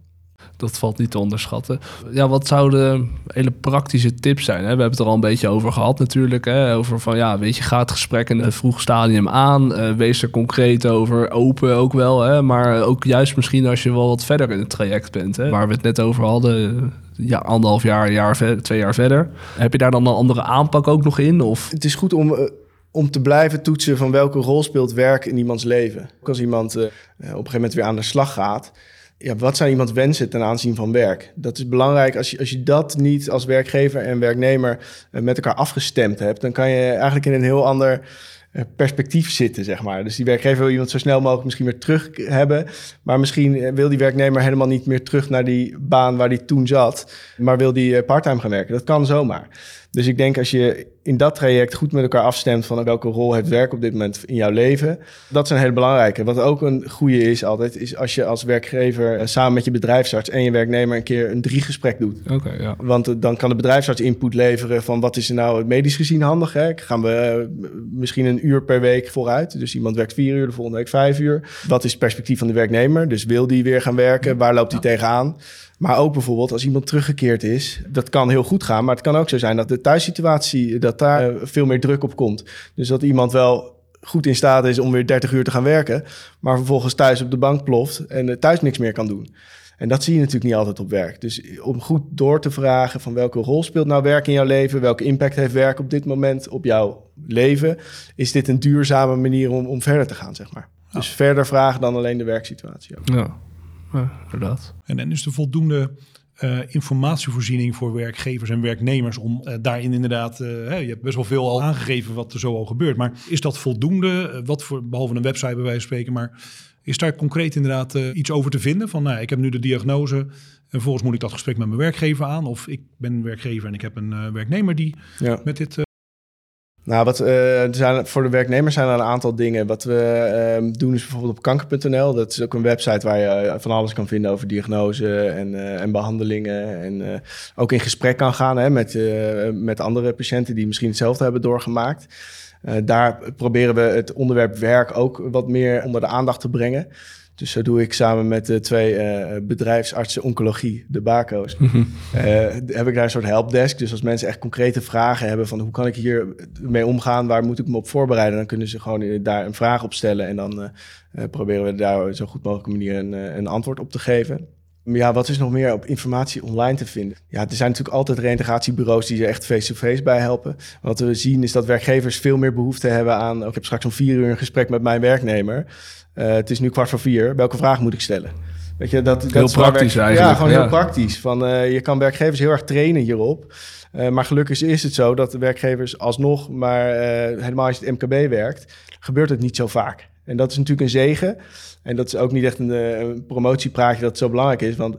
Dat valt niet te onderschatten. Ja, wat zouden hele praktische tips zijn? Hè? We hebben het er al een beetje over gehad natuurlijk. Hè? Over van ja, weet je, ga het gesprek in een vroeg stadium aan. Uh, wees er concreet over, open ook wel. Hè? Maar ook juist misschien als je wel wat verder in het traject bent. Hè? Waar we het net over hadden ja, anderhalf jaar, jaar twee jaar verder. Heb je daar dan een andere aanpak ook nog in? Of? Het is goed om, eh, om te blijven toetsen van welke rol speelt werk in iemands leven. Ook als iemand uh, op een gegeven moment weer aan de slag gaat. Ja, wat zijn iemands wensen ten aanzien van werk? Dat is belangrijk. Als je, als je dat niet als werkgever en werknemer met elkaar afgestemd hebt, dan kan je eigenlijk in een heel ander eh, perspectief zitten, zeg maar. Dus die werkgever wil iemand zo snel mogelijk misschien weer terug hebben. Maar misschien eh, wil die werknemer helemaal niet meer terug naar die baan waar die toen zat. Maar wil die eh, parttime gaan werken. Dat kan zomaar. Dus ik denk als je in dat traject goed met elkaar afstemt van welke rol heeft werk op dit moment in jouw leven, dat is een hele belangrijke. Wat ook een goede is altijd, is als je als werkgever eh, samen met je bedrijfsarts en je werknemer een keer een drie gesprek doet. Oké. ja. Want eh, dan kan de bedrijfsarts input leveren van wat is er nou medisch gezien handig. Hè? Gaan we eh, misschien een uur per week vooruit. Dus iemand werkt vier uur, de volgende week vijf uur. Wat is het perspectief van de werknemer? Dus wil die weer gaan werken? Waar loopt hij tegenaan? Maar ook bijvoorbeeld als iemand teruggekeerd is, dat kan heel goed gaan. Maar het kan ook zo zijn dat de thuissituatie, dat daar eh, veel meer druk op komt. Dus dat iemand wel goed in staat is om weer 30 uur te gaan werken, maar vervolgens thuis op de bank ploft en thuis niks meer kan doen. En dat zie je natuurlijk niet altijd op werk. Dus om goed door te vragen van welke rol speelt nou werk in jouw leven, welke impact heeft werk op dit moment op jouw leven, is dit een duurzame manier om, om verder te gaan, zeg maar. Dus verder vragen dan alleen de werksituatie. Ook. Ja inderdaad. En, en is de voldoende uh, informatievoorziening voor werkgevers en werknemers om uh, daarin inderdaad, uh, je hebt best wel veel al aangegeven wat er zo al gebeurt, maar is dat voldoende? wat voor, behalve een website bij wijze van spreken, maar is daar concreet inderdaad iets over te vinden? Van nou, ik heb nu de diagnose en vervolgens moet ik dat gesprek met mijn werkgever aan of ik ben werkgever en ik heb een werknemer die met dit nou, wat, er zijn, voor de werknemers zijn er een aantal dingen. Wat we uh, doen is bijvoorbeeld op kanker.nl. Dat is ook een website waar je eh, van alles kan vinden over diagnose en, uh, en behandelingen. En ook in gesprek kan gaan hè, met, met andere patiënten die misschien hetzelfde hebben doorgemaakt. daar proberen we het onderwerp werk ook wat meer onder de aandacht te brengen. Dus zo doe ik samen met de twee uh, bedrijfsartsen oncologie, de BACO's, mhm. eh, heb ik daar een soort helpdesk. Dus als mensen echt concrete vragen hebben van hoe kan ik hier mee omgaan, waar moet ik me op voorbereiden, dan kunnen ze gewoon daar een vraag op stellen en dan proberen we daar zo goed mogelijk manier een, een, antwoord op te geven. Ja, wat is nog meer op informatie online te vinden? Ja, er zijn natuurlijk altijd reintegratiebureaus die er echt face-to-face bij helpen. Wat we zien is dat werkgevers veel meer behoefte hebben aan... Oh, ik heb straks om vier uur een gesprek met mijn werknemer. Uh, het is nu kwart voor vier. Welke vraag moet ik stellen? Weet je, dat, heel dat praktisch eigenlijk. Ja, gewoon heel praktisch. Van, uh, je kan werkgevers heel erg trainen hierop. Uh, maar gelukkig is het zo dat de werkgevers alsnog... maar helemaal als je het MKB werkt, gebeurt het niet zo vaak. En dat is natuurlijk een zegen. En dat is ook niet echt een, eh, een promotiepraatje dat zo belangrijk is. Want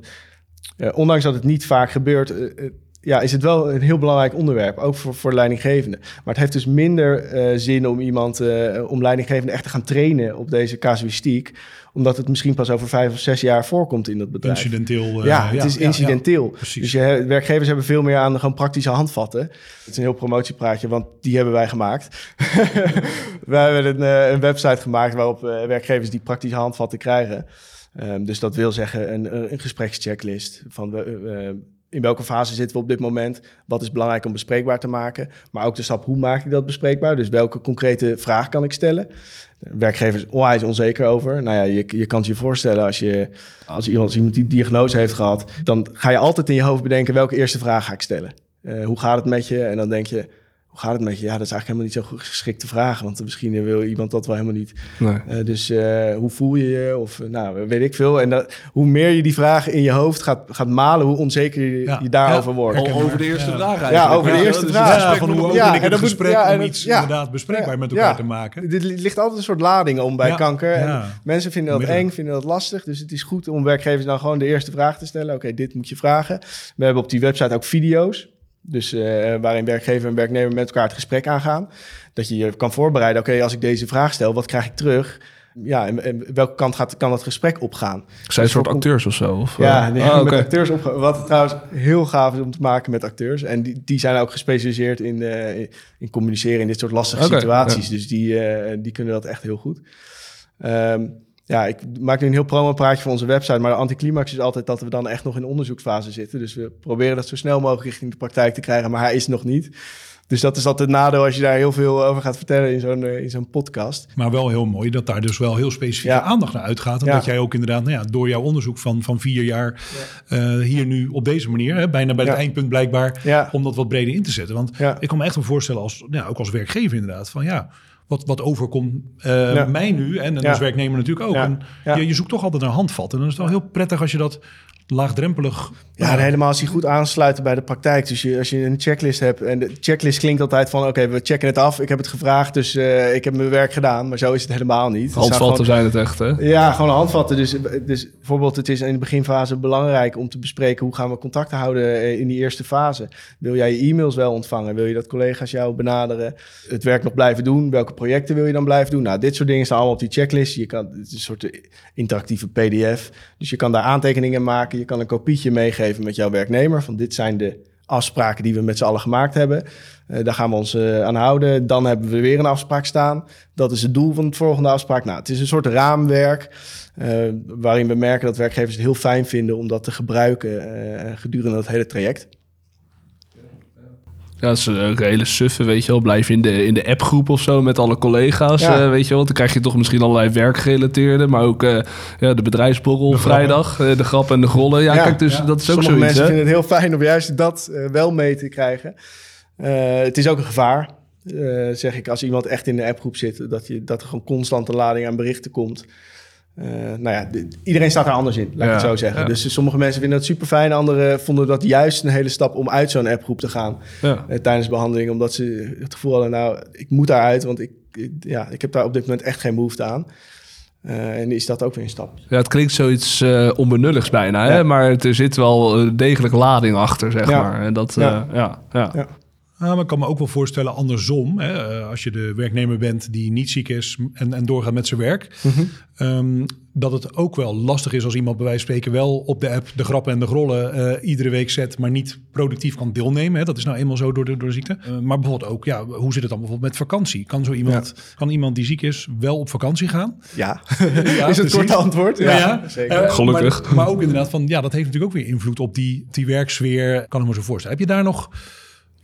ondanks dat het niet vaak gebeurt, ja, is het wel een heel belangrijk onderwerp. Ook voor, voor leidinggevenden. Maar het heeft dus minder zin om iemand, om leidinggevenden echt te gaan trainen op deze casuïstiek omdat het misschien pas over vijf of zes jaar voorkomt in dat bedrijf. Incidenteel. Uh, ja, het is incidenteel. dus je, werkgevers hebben veel meer aan gewoon praktische handvatten. Het is een heel promotiepraatje, want die hebben wij gemaakt. wij hebben een, een, website gemaakt waarop werkgevers die praktische handvatten krijgen. Um, dus dat wil zeggen een, een gesprekschecklist van in welke fase zitten we op dit moment? Wat is belangrijk om bespreekbaar te maken? Maar ook de stap, hoe maak ik dat bespreekbaar? Dus welke concrete vraag kan ik stellen? Werkgevers onwijs onzeker over. Nou ja, je, je kan het je voorstellen als, je, als, iemand, iemand die diagnose heeft gehad... dan ga je altijd in je hoofd bedenken welke eerste vraag ga ik stellen. Uh, hoe gaat het met je? En dan denk je, hoe gaat het met je? Ja, dat is eigenlijk helemaal niet zo geschikt te vragen. Want misschien wil iemand dat wel helemaal niet. Nee. Uh, dus uh, hoe voel je je? Of nou, weet ik veel. En dat, hoe meer je die vragen in je hoofd gaat, gaat malen, hoe onzeker je, ja. je daarover ja. wordt. over de eerste vraag eigenlijk. Ja, over de eerste vraag. Ja, van hoe open ik het gesprek om iets inderdaad bespreekbaar met elkaar te maken. Dit ligt altijd een soort lading om bij kanker. En mensen vinden dat eng, vinden dat lastig. Dus het is goed om werkgevers dan gewoon de eerste vraag te stellen. Oké, dit moet je vragen. We hebben op die website ook video's. Dus uh, waarin werkgever en werknemer met elkaar het gesprek aangaan. Dat je je kan voorbereiden. Oké, als ik deze vraag stel, wat krijg ik terug? Ja, en, en welke kant gaat, kan dat gesprek opgaan? Zijn dus soort acteurs of zo? Of, ja, nee, ah, met acteurs op. Wat trouwens heel gaaf is om te maken met acteurs. En die, die zijn ook gespecialiseerd in, uh, in communiceren in dit soort lastige okay, situaties. Ja. Dus die, uh, die kunnen dat echt heel goed. Um, ja, ik maak nu een heel promo-praatje voor onze website, maar de anticlimax is altijd dat we dan echt nog in onderzoeksfase zitten. Dus we proberen dat zo snel mogelijk richting de praktijk te krijgen, maar hij is nog niet. Dus dat is altijd het nadeel als je daar heel veel over gaat vertellen in zo'n uh, in zo'n podcast. Maar wel heel mooi dat daar dus wel heel specifieke ja. aandacht naar uitgaat. En ja. dat jij ook inderdaad, nou ja, door jouw onderzoek van, van vier jaar ja. uh, hier nu op deze manier, hè, bijna bij het eindpunt blijkbaar, om dat wat breder in te zetten. Want ik kan me echt wel voorstellen, als, ja, ook als werkgever inderdaad, van ja, wat, wat overkomt uh, mij nu en, en als werknemer natuurlijk ook. En je, je, zoekt toch altijd een handvat. En dan is het wel heel prettig als je dat laagdrempelig. Ja, en helemaal als die goed aansluiten bij de praktijk. Dus je, als je een checklist hebt en de checklist klinkt altijd van: oké, we checken het af. Ik heb het gevraagd, dus uh, ik heb mijn werk gedaan. Maar zo is het helemaal niet. Handvatten zijn het echt, hè? Ja, gewoon handvatten. Dus, dus bijvoorbeeld, het is in de beginfase belangrijk om te bespreken hoe gaan we contact houden eh, in die eerste fase. Wil jij je e-mails wel ontvangen? Wil je dat collega's jou benaderen? Het werk nog blijven doen? Welke projecten wil je dan blijven doen? Nou, dit soort dingen staan allemaal op die checklist. Je kan, het is een soort interactieve PDF. Dus je kan daar aantekeningen maken. Je kan een kopietje meegeven met jouw werknemer. Van dit zijn de afspraken die we met z'n allen gemaakt hebben. Uh, daar gaan we ons uh, aan houden. Dan hebben we weer een afspraak staan. Dat is het doel van het volgende afspraak. Nou, het is een soort raamwerk uh, waarin we merken dat werkgevers het heel fijn vinden om dat te gebruiken gedurende het hele traject. Ja, dat is een hele suffe, weet je wel. Blijf in de, in de appgroep of zo met alle collega's, ja. uh, weet je wel. Dan krijg je toch misschien allerlei werkgerelateerde, maar ook uh, ja, de bedrijfsborrel de vrijdag, uh, de grap en de grollen. Ja, ja kijk, dus dat is ook Sommige zoiets, mensen hè? vinden het heel fijn om juist dat wel mee te krijgen. het is ook een gevaar, zeg ik, als iemand echt in de appgroep zit, dat, je, dat er gewoon constante lading aan berichten komt. Uh, nou ja, iedereen staat er anders in, laat ik het zo zeggen. Ja. Dus sommige mensen vinden het super fijn, anderen vonden dat juist een hele stap om uit zo'n appgroep te gaan ja. uh, tijdens behandeling, omdat ze het gevoel hadden, nou, ik moet daaruit, want ik, ja, ik heb daar op dit moment echt geen behoefte aan. Uh, en is dat ook weer een stap. Ja, het klinkt zoiets onbenulligs bijna, hè? maar er zit wel degelijk lading achter, zeg maar. En dat, ja. ja. Ja. Uh, maar ik kan me ook wel voorstellen andersom. Hè, als je de werknemer bent die niet ziek is en, en doorgaat met zijn werk. Mm -hmm. um, dat het ook wel lastig is als iemand bij wijze van spreken wel op de app de grappen en de grollen uh, iedere week zet, maar niet productief kan deelnemen. Hè. Dat is nou eenmaal zo door de, door de ziekte. Uh, maar bijvoorbeeld ook, ja, hoe zit het dan bijvoorbeeld met vakantie? Kan zo iemand, ja. kan iemand die ziek is wel op vakantie gaan? Ja, ja is het korte antwoord. Ja, ja. zeker. Gelukkig. Maar, maar, ook inderdaad van, ja, dat heeft natuurlijk ook weer invloed op die, die werksfeer. Kan ik me zo voorstellen. Heb je daar nog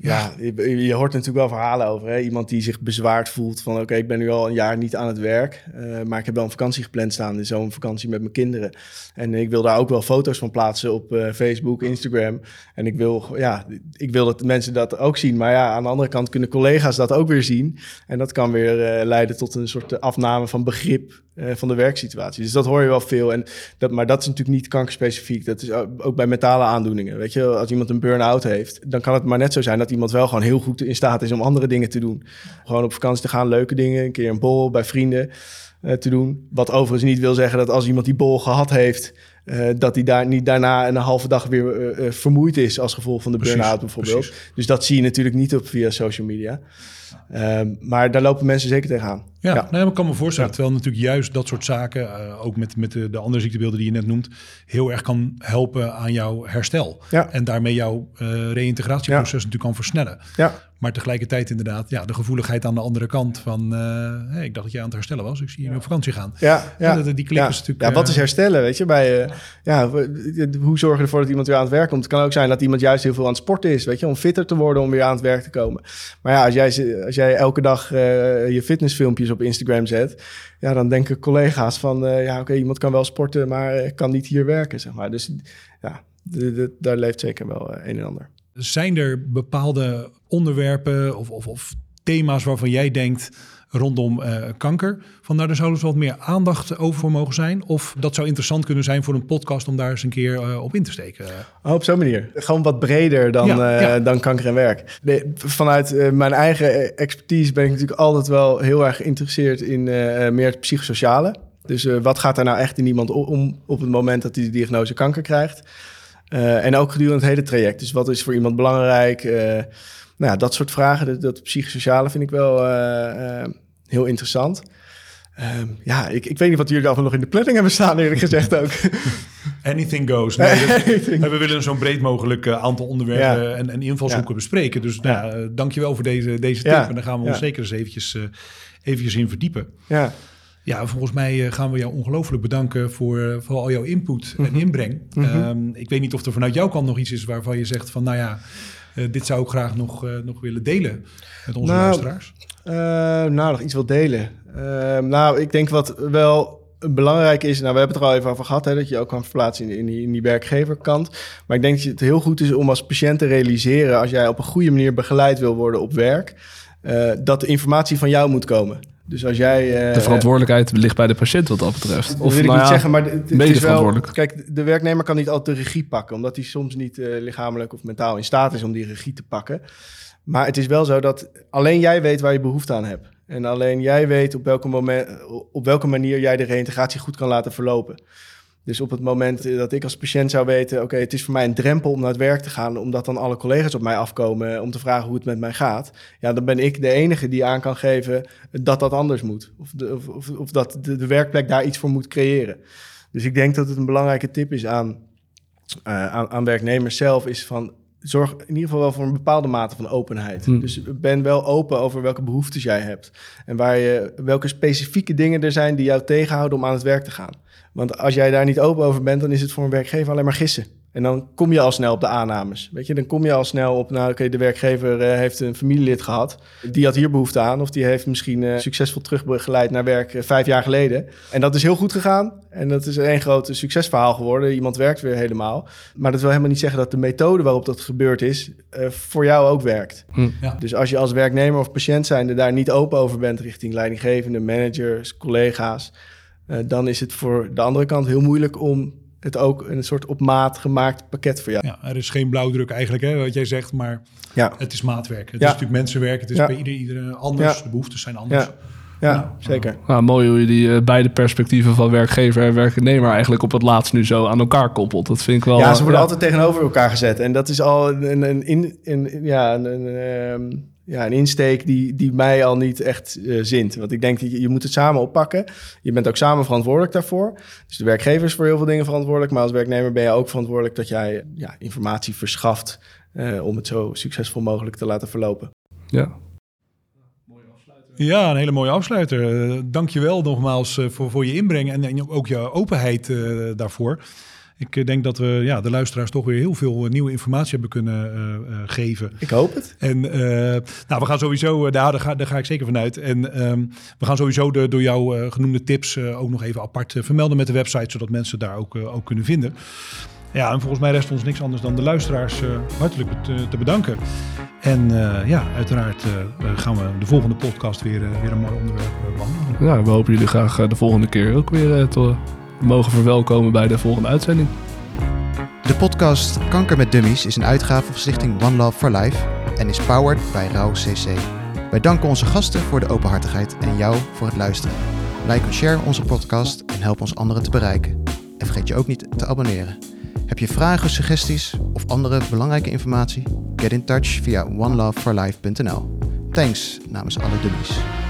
Ja, je, hoort natuurlijk wel verhalen over. Hè? Iemand die zich bezwaard voelt van... oké, ik ben nu al een jaar niet aan het werk... Uh, maar ik heb wel een vakantie gepland staan... in zo'n vakantie met mijn kinderen. En ik wil daar ook wel foto's van plaatsen op uh, Facebook, Instagram. En ik wil, ja, ik wil dat mensen dat ook zien. Maar ja, aan de andere kant kunnen collega's dat ook weer zien. En dat kan weer uh, leiden tot een soort afname van begrip... van de werksituatie. Dus dat hoor je wel veel. En dat, maar dat is natuurlijk niet kankerspecifiek. Dat is ook bij mentale aandoeningen. Weet je, als iemand een burn-out heeft... dan kan het maar net zo zijn dat iemand wel gewoon heel goed in staat is om andere dingen te doen. Gewoon op vakantie te gaan, leuke dingen, een keer een bol bij vrienden uh, te doen. Wat overigens niet wil zeggen dat als iemand die bol gehad heeft, uh, dat hij daar niet daarna een halve dag weer uh, vermoeid is als gevolg van de burn-out bijvoorbeeld. Precies. Dus dat zie je natuurlijk niet op via social media. Um, maar daar lopen mensen zeker tegenaan. Ja, ja. Nou, ik kan me voorstellen. Ja. Terwijl natuurlijk juist dat soort zaken, uh, ook met, met de, de, andere ziektebeelden die je net noemt, heel erg kan helpen aan jouw herstel. Ja. En daarmee jouw uh, reïntegratieproces natuurlijk kan versnellen. Ja. Maar tegelijkertijd inderdaad, ja, de gevoeligheid aan de andere kant van, uh, hey, ik dacht dat jij aan het herstellen was, ik zie je op vakantie gaan. Ja, ja. ja die klik is natuurlijk... Ja, wat is herstellen, weet je? Bij, ja, hoe zorgen we ervoor dat iemand weer aan het werk komt? Het kan ook zijn dat iemand juist heel veel aan het sporten is, weet je, om fitter te worden, om weer aan het werk te komen. Maar ja, als jij, als jij elke dag je fitnessfilmpjes op Instagram zet, ja, dan denken collega's van, uh, ja, oké, iemand kan wel sporten, maar kan niet hier werken, zeg maar. Dus ja, daar leeft zeker wel een en ander. Zijn er bepaalde onderwerpen of, of, of thema's waarvan jij denkt rondom uh, kanker. Van nou, daar zou dus wat meer aandacht over voor mogen zijn. Of dat zou interessant kunnen zijn voor een podcast om daar eens een keer uh, op in te steken. Oh, op zo'n manier. Gewoon wat breder dan, ja, ja. dan kanker en werk. Nee, vanuit mijn eigen expertise ben ik natuurlijk altijd wel heel erg geïnteresseerd in meer het psychosociale. Dus wat gaat er nou echt in iemand om op het moment dat hij de diagnose kanker krijgt? en ook gedurende het hele traject. Dus wat is voor iemand belangrijk? Nou ja, dat soort vragen, dat, dat psychosociale vind ik wel uh, uh, heel interessant. Um, ja, ik, ik weet niet wat jullie allemaal nog in de planning hebben staan, eerlijk gezegd ook. Anything goes. Nee, Anything. We willen zo'n breed mogelijk uh, aantal onderwerpen ja. en, en invalshoeken ja. bespreken. Dus ja. nou, dankjewel voor deze, deze tip. En daar gaan we ons zeker eens eventjes, eventjes in verdiepen. Ja. Ja, volgens mij gaan we jou ongelooflijk bedanken voor, voor al jouw input mm -hmm. en inbreng. Mm -hmm. um, ik weet niet of er vanuit jouw kant nog iets is waarvan je zegt van, nou ja... Uh, dit zou ik graag nog, uh, nog willen delen met onze nou, luisteraars. Uh, nou, nog iets wil delen. nou, ik denk wat wel belangrijk is, nou, we hebben het er al even over gehad, hè, dat je ook kan verplaatsen in, in, die, in die werkgeverkant. Maar ik denk dat het heel goed is om als patiënt te realiseren, als jij op een goede manier begeleid wil worden op werk, dat de informatie van jou moet komen. Dus als jij... Uh, de verantwoordelijkheid ligt bij de patiënt wat dat betreft. Dat wil ik nou niet ja, zeggen, maar het, het is wel... Kijk, de werknemer kan niet altijd de regie pakken... omdat hij soms niet uh, lichamelijk of mentaal in staat is om die regie te pakken. Maar het is wel zo dat alleen jij weet waar je behoefte aan hebt. En alleen jij weet op welke, moment, op welke manier jij de reïntegratie goed kan laten verlopen. Dus op het moment dat ik als patiënt zou weten... oké, okay, het is voor mij een drempel om naar het werk te gaan... omdat dan alle collega's op mij afkomen om te vragen hoe het met mij gaat... ja, dan ben ik de enige die aan kan geven dat dat anders moet. Of, de, of, of, of dat de, de, werkplek daar iets voor moet creëren. Dus ik denk dat het een belangrijke tip is aan, uh, aan, aan werknemers zelf... is van zorg in ieder geval wel voor een bepaalde mate van openheid. Hm. Dus ben wel open over welke behoeftes jij hebt. En waar je, welke specifieke dingen er zijn die jou tegenhouden om aan het werk te gaan. Want als jij daar niet open over bent, dan is het voor een werkgever alleen maar gissen. En dan kom je al snel op de aannames. Weet je, dan kom je al snel op, nou oké, okay, de werkgever uh, heeft een familielid gehad. Die had hier behoefte aan. Of die heeft misschien uh, succesvol teruggeleid naar werk uh, vijf jaar geleden. En dat is heel goed gegaan. En dat is een groot succesverhaal geworden. Iemand werkt weer helemaal. Maar dat wil helemaal niet zeggen dat de methode waarop dat gebeurd is, voor jou ook werkt. Hm. Ja. Dus als je als werknemer of patiënt zijnde daar niet open over bent richting leidinggevende, managers, collega's. Dan is het voor de andere kant heel moeilijk om het ook een soort op maat gemaakt pakket voor jou. Ja, er is geen blauwdruk eigenlijk, hè, wat jij zegt, maar ja. het is maatwerk. Het ja. is natuurlijk mensenwerk, het is Ja. bij ieder, iedereen anders, Ja. de behoeftes zijn anders. Ja, ja, Ja. zeker. Nou, mooi hoe je die eh, beide perspectieven van werkgever en werknemer eigenlijk op het laatst nu zo aan elkaar koppelt. Dat vind ik wel. Ja, ze worden eh, altijd tegenover elkaar gezet. En dat is al een, een, in, een, ja, een, een, ehm, ja, een insteek die, die mij al niet echt eh, zint. Want ik denk, dat je, je moet het samen oppakken. Je bent ook samen verantwoordelijk daarvoor. Dus de werkgever is voor heel veel dingen verantwoordelijk. Maar als werknemer ben je ook verantwoordelijk dat jij ja, informatie verschaft... eh, om het zo succesvol mogelijk te laten verlopen. Ja. Ja, een hele mooie afsluiter. Eh, Dank je wel nogmaals eh, voor, voor je inbreng en, en ook je openheid eh, daarvoor. Ik denk dat we ja, de luisteraars toch weer heel veel nieuwe informatie hebben kunnen geven. Ik hoop het. En nou, we gaan sowieso, daar, daar, ga, daar ga ik zeker vanuit. En ehm, we gaan sowieso de door jou genoemde tips ook nog even apart vermelden met de website, zodat mensen daar ook, ook kunnen vinden. Ja, en volgens mij rest ons niks anders dan de luisteraars uh, hartelijk te, te, bedanken. En uh, ja, uiteraard uh, gaan we de volgende podcast weer, weer een mooi onderwerp behandelen. Ja, we hopen jullie graag de volgende keer ook weer te mogen verwelkomen bij de volgende uitzending. De podcast Kanker met Dummies is een uitgave van Stichting One Love for Life en is powered bij Rauw CC. Wij danken onze gasten voor de openhartigheid en jou voor het luisteren. Like en share onze podcast en help ons anderen te bereiken. En vergeet je ook niet te abonneren. Heb je vragen, suggesties of andere belangrijke informatie? Get in touch via oneloveforlife.nl. Thanks namens alle dummies.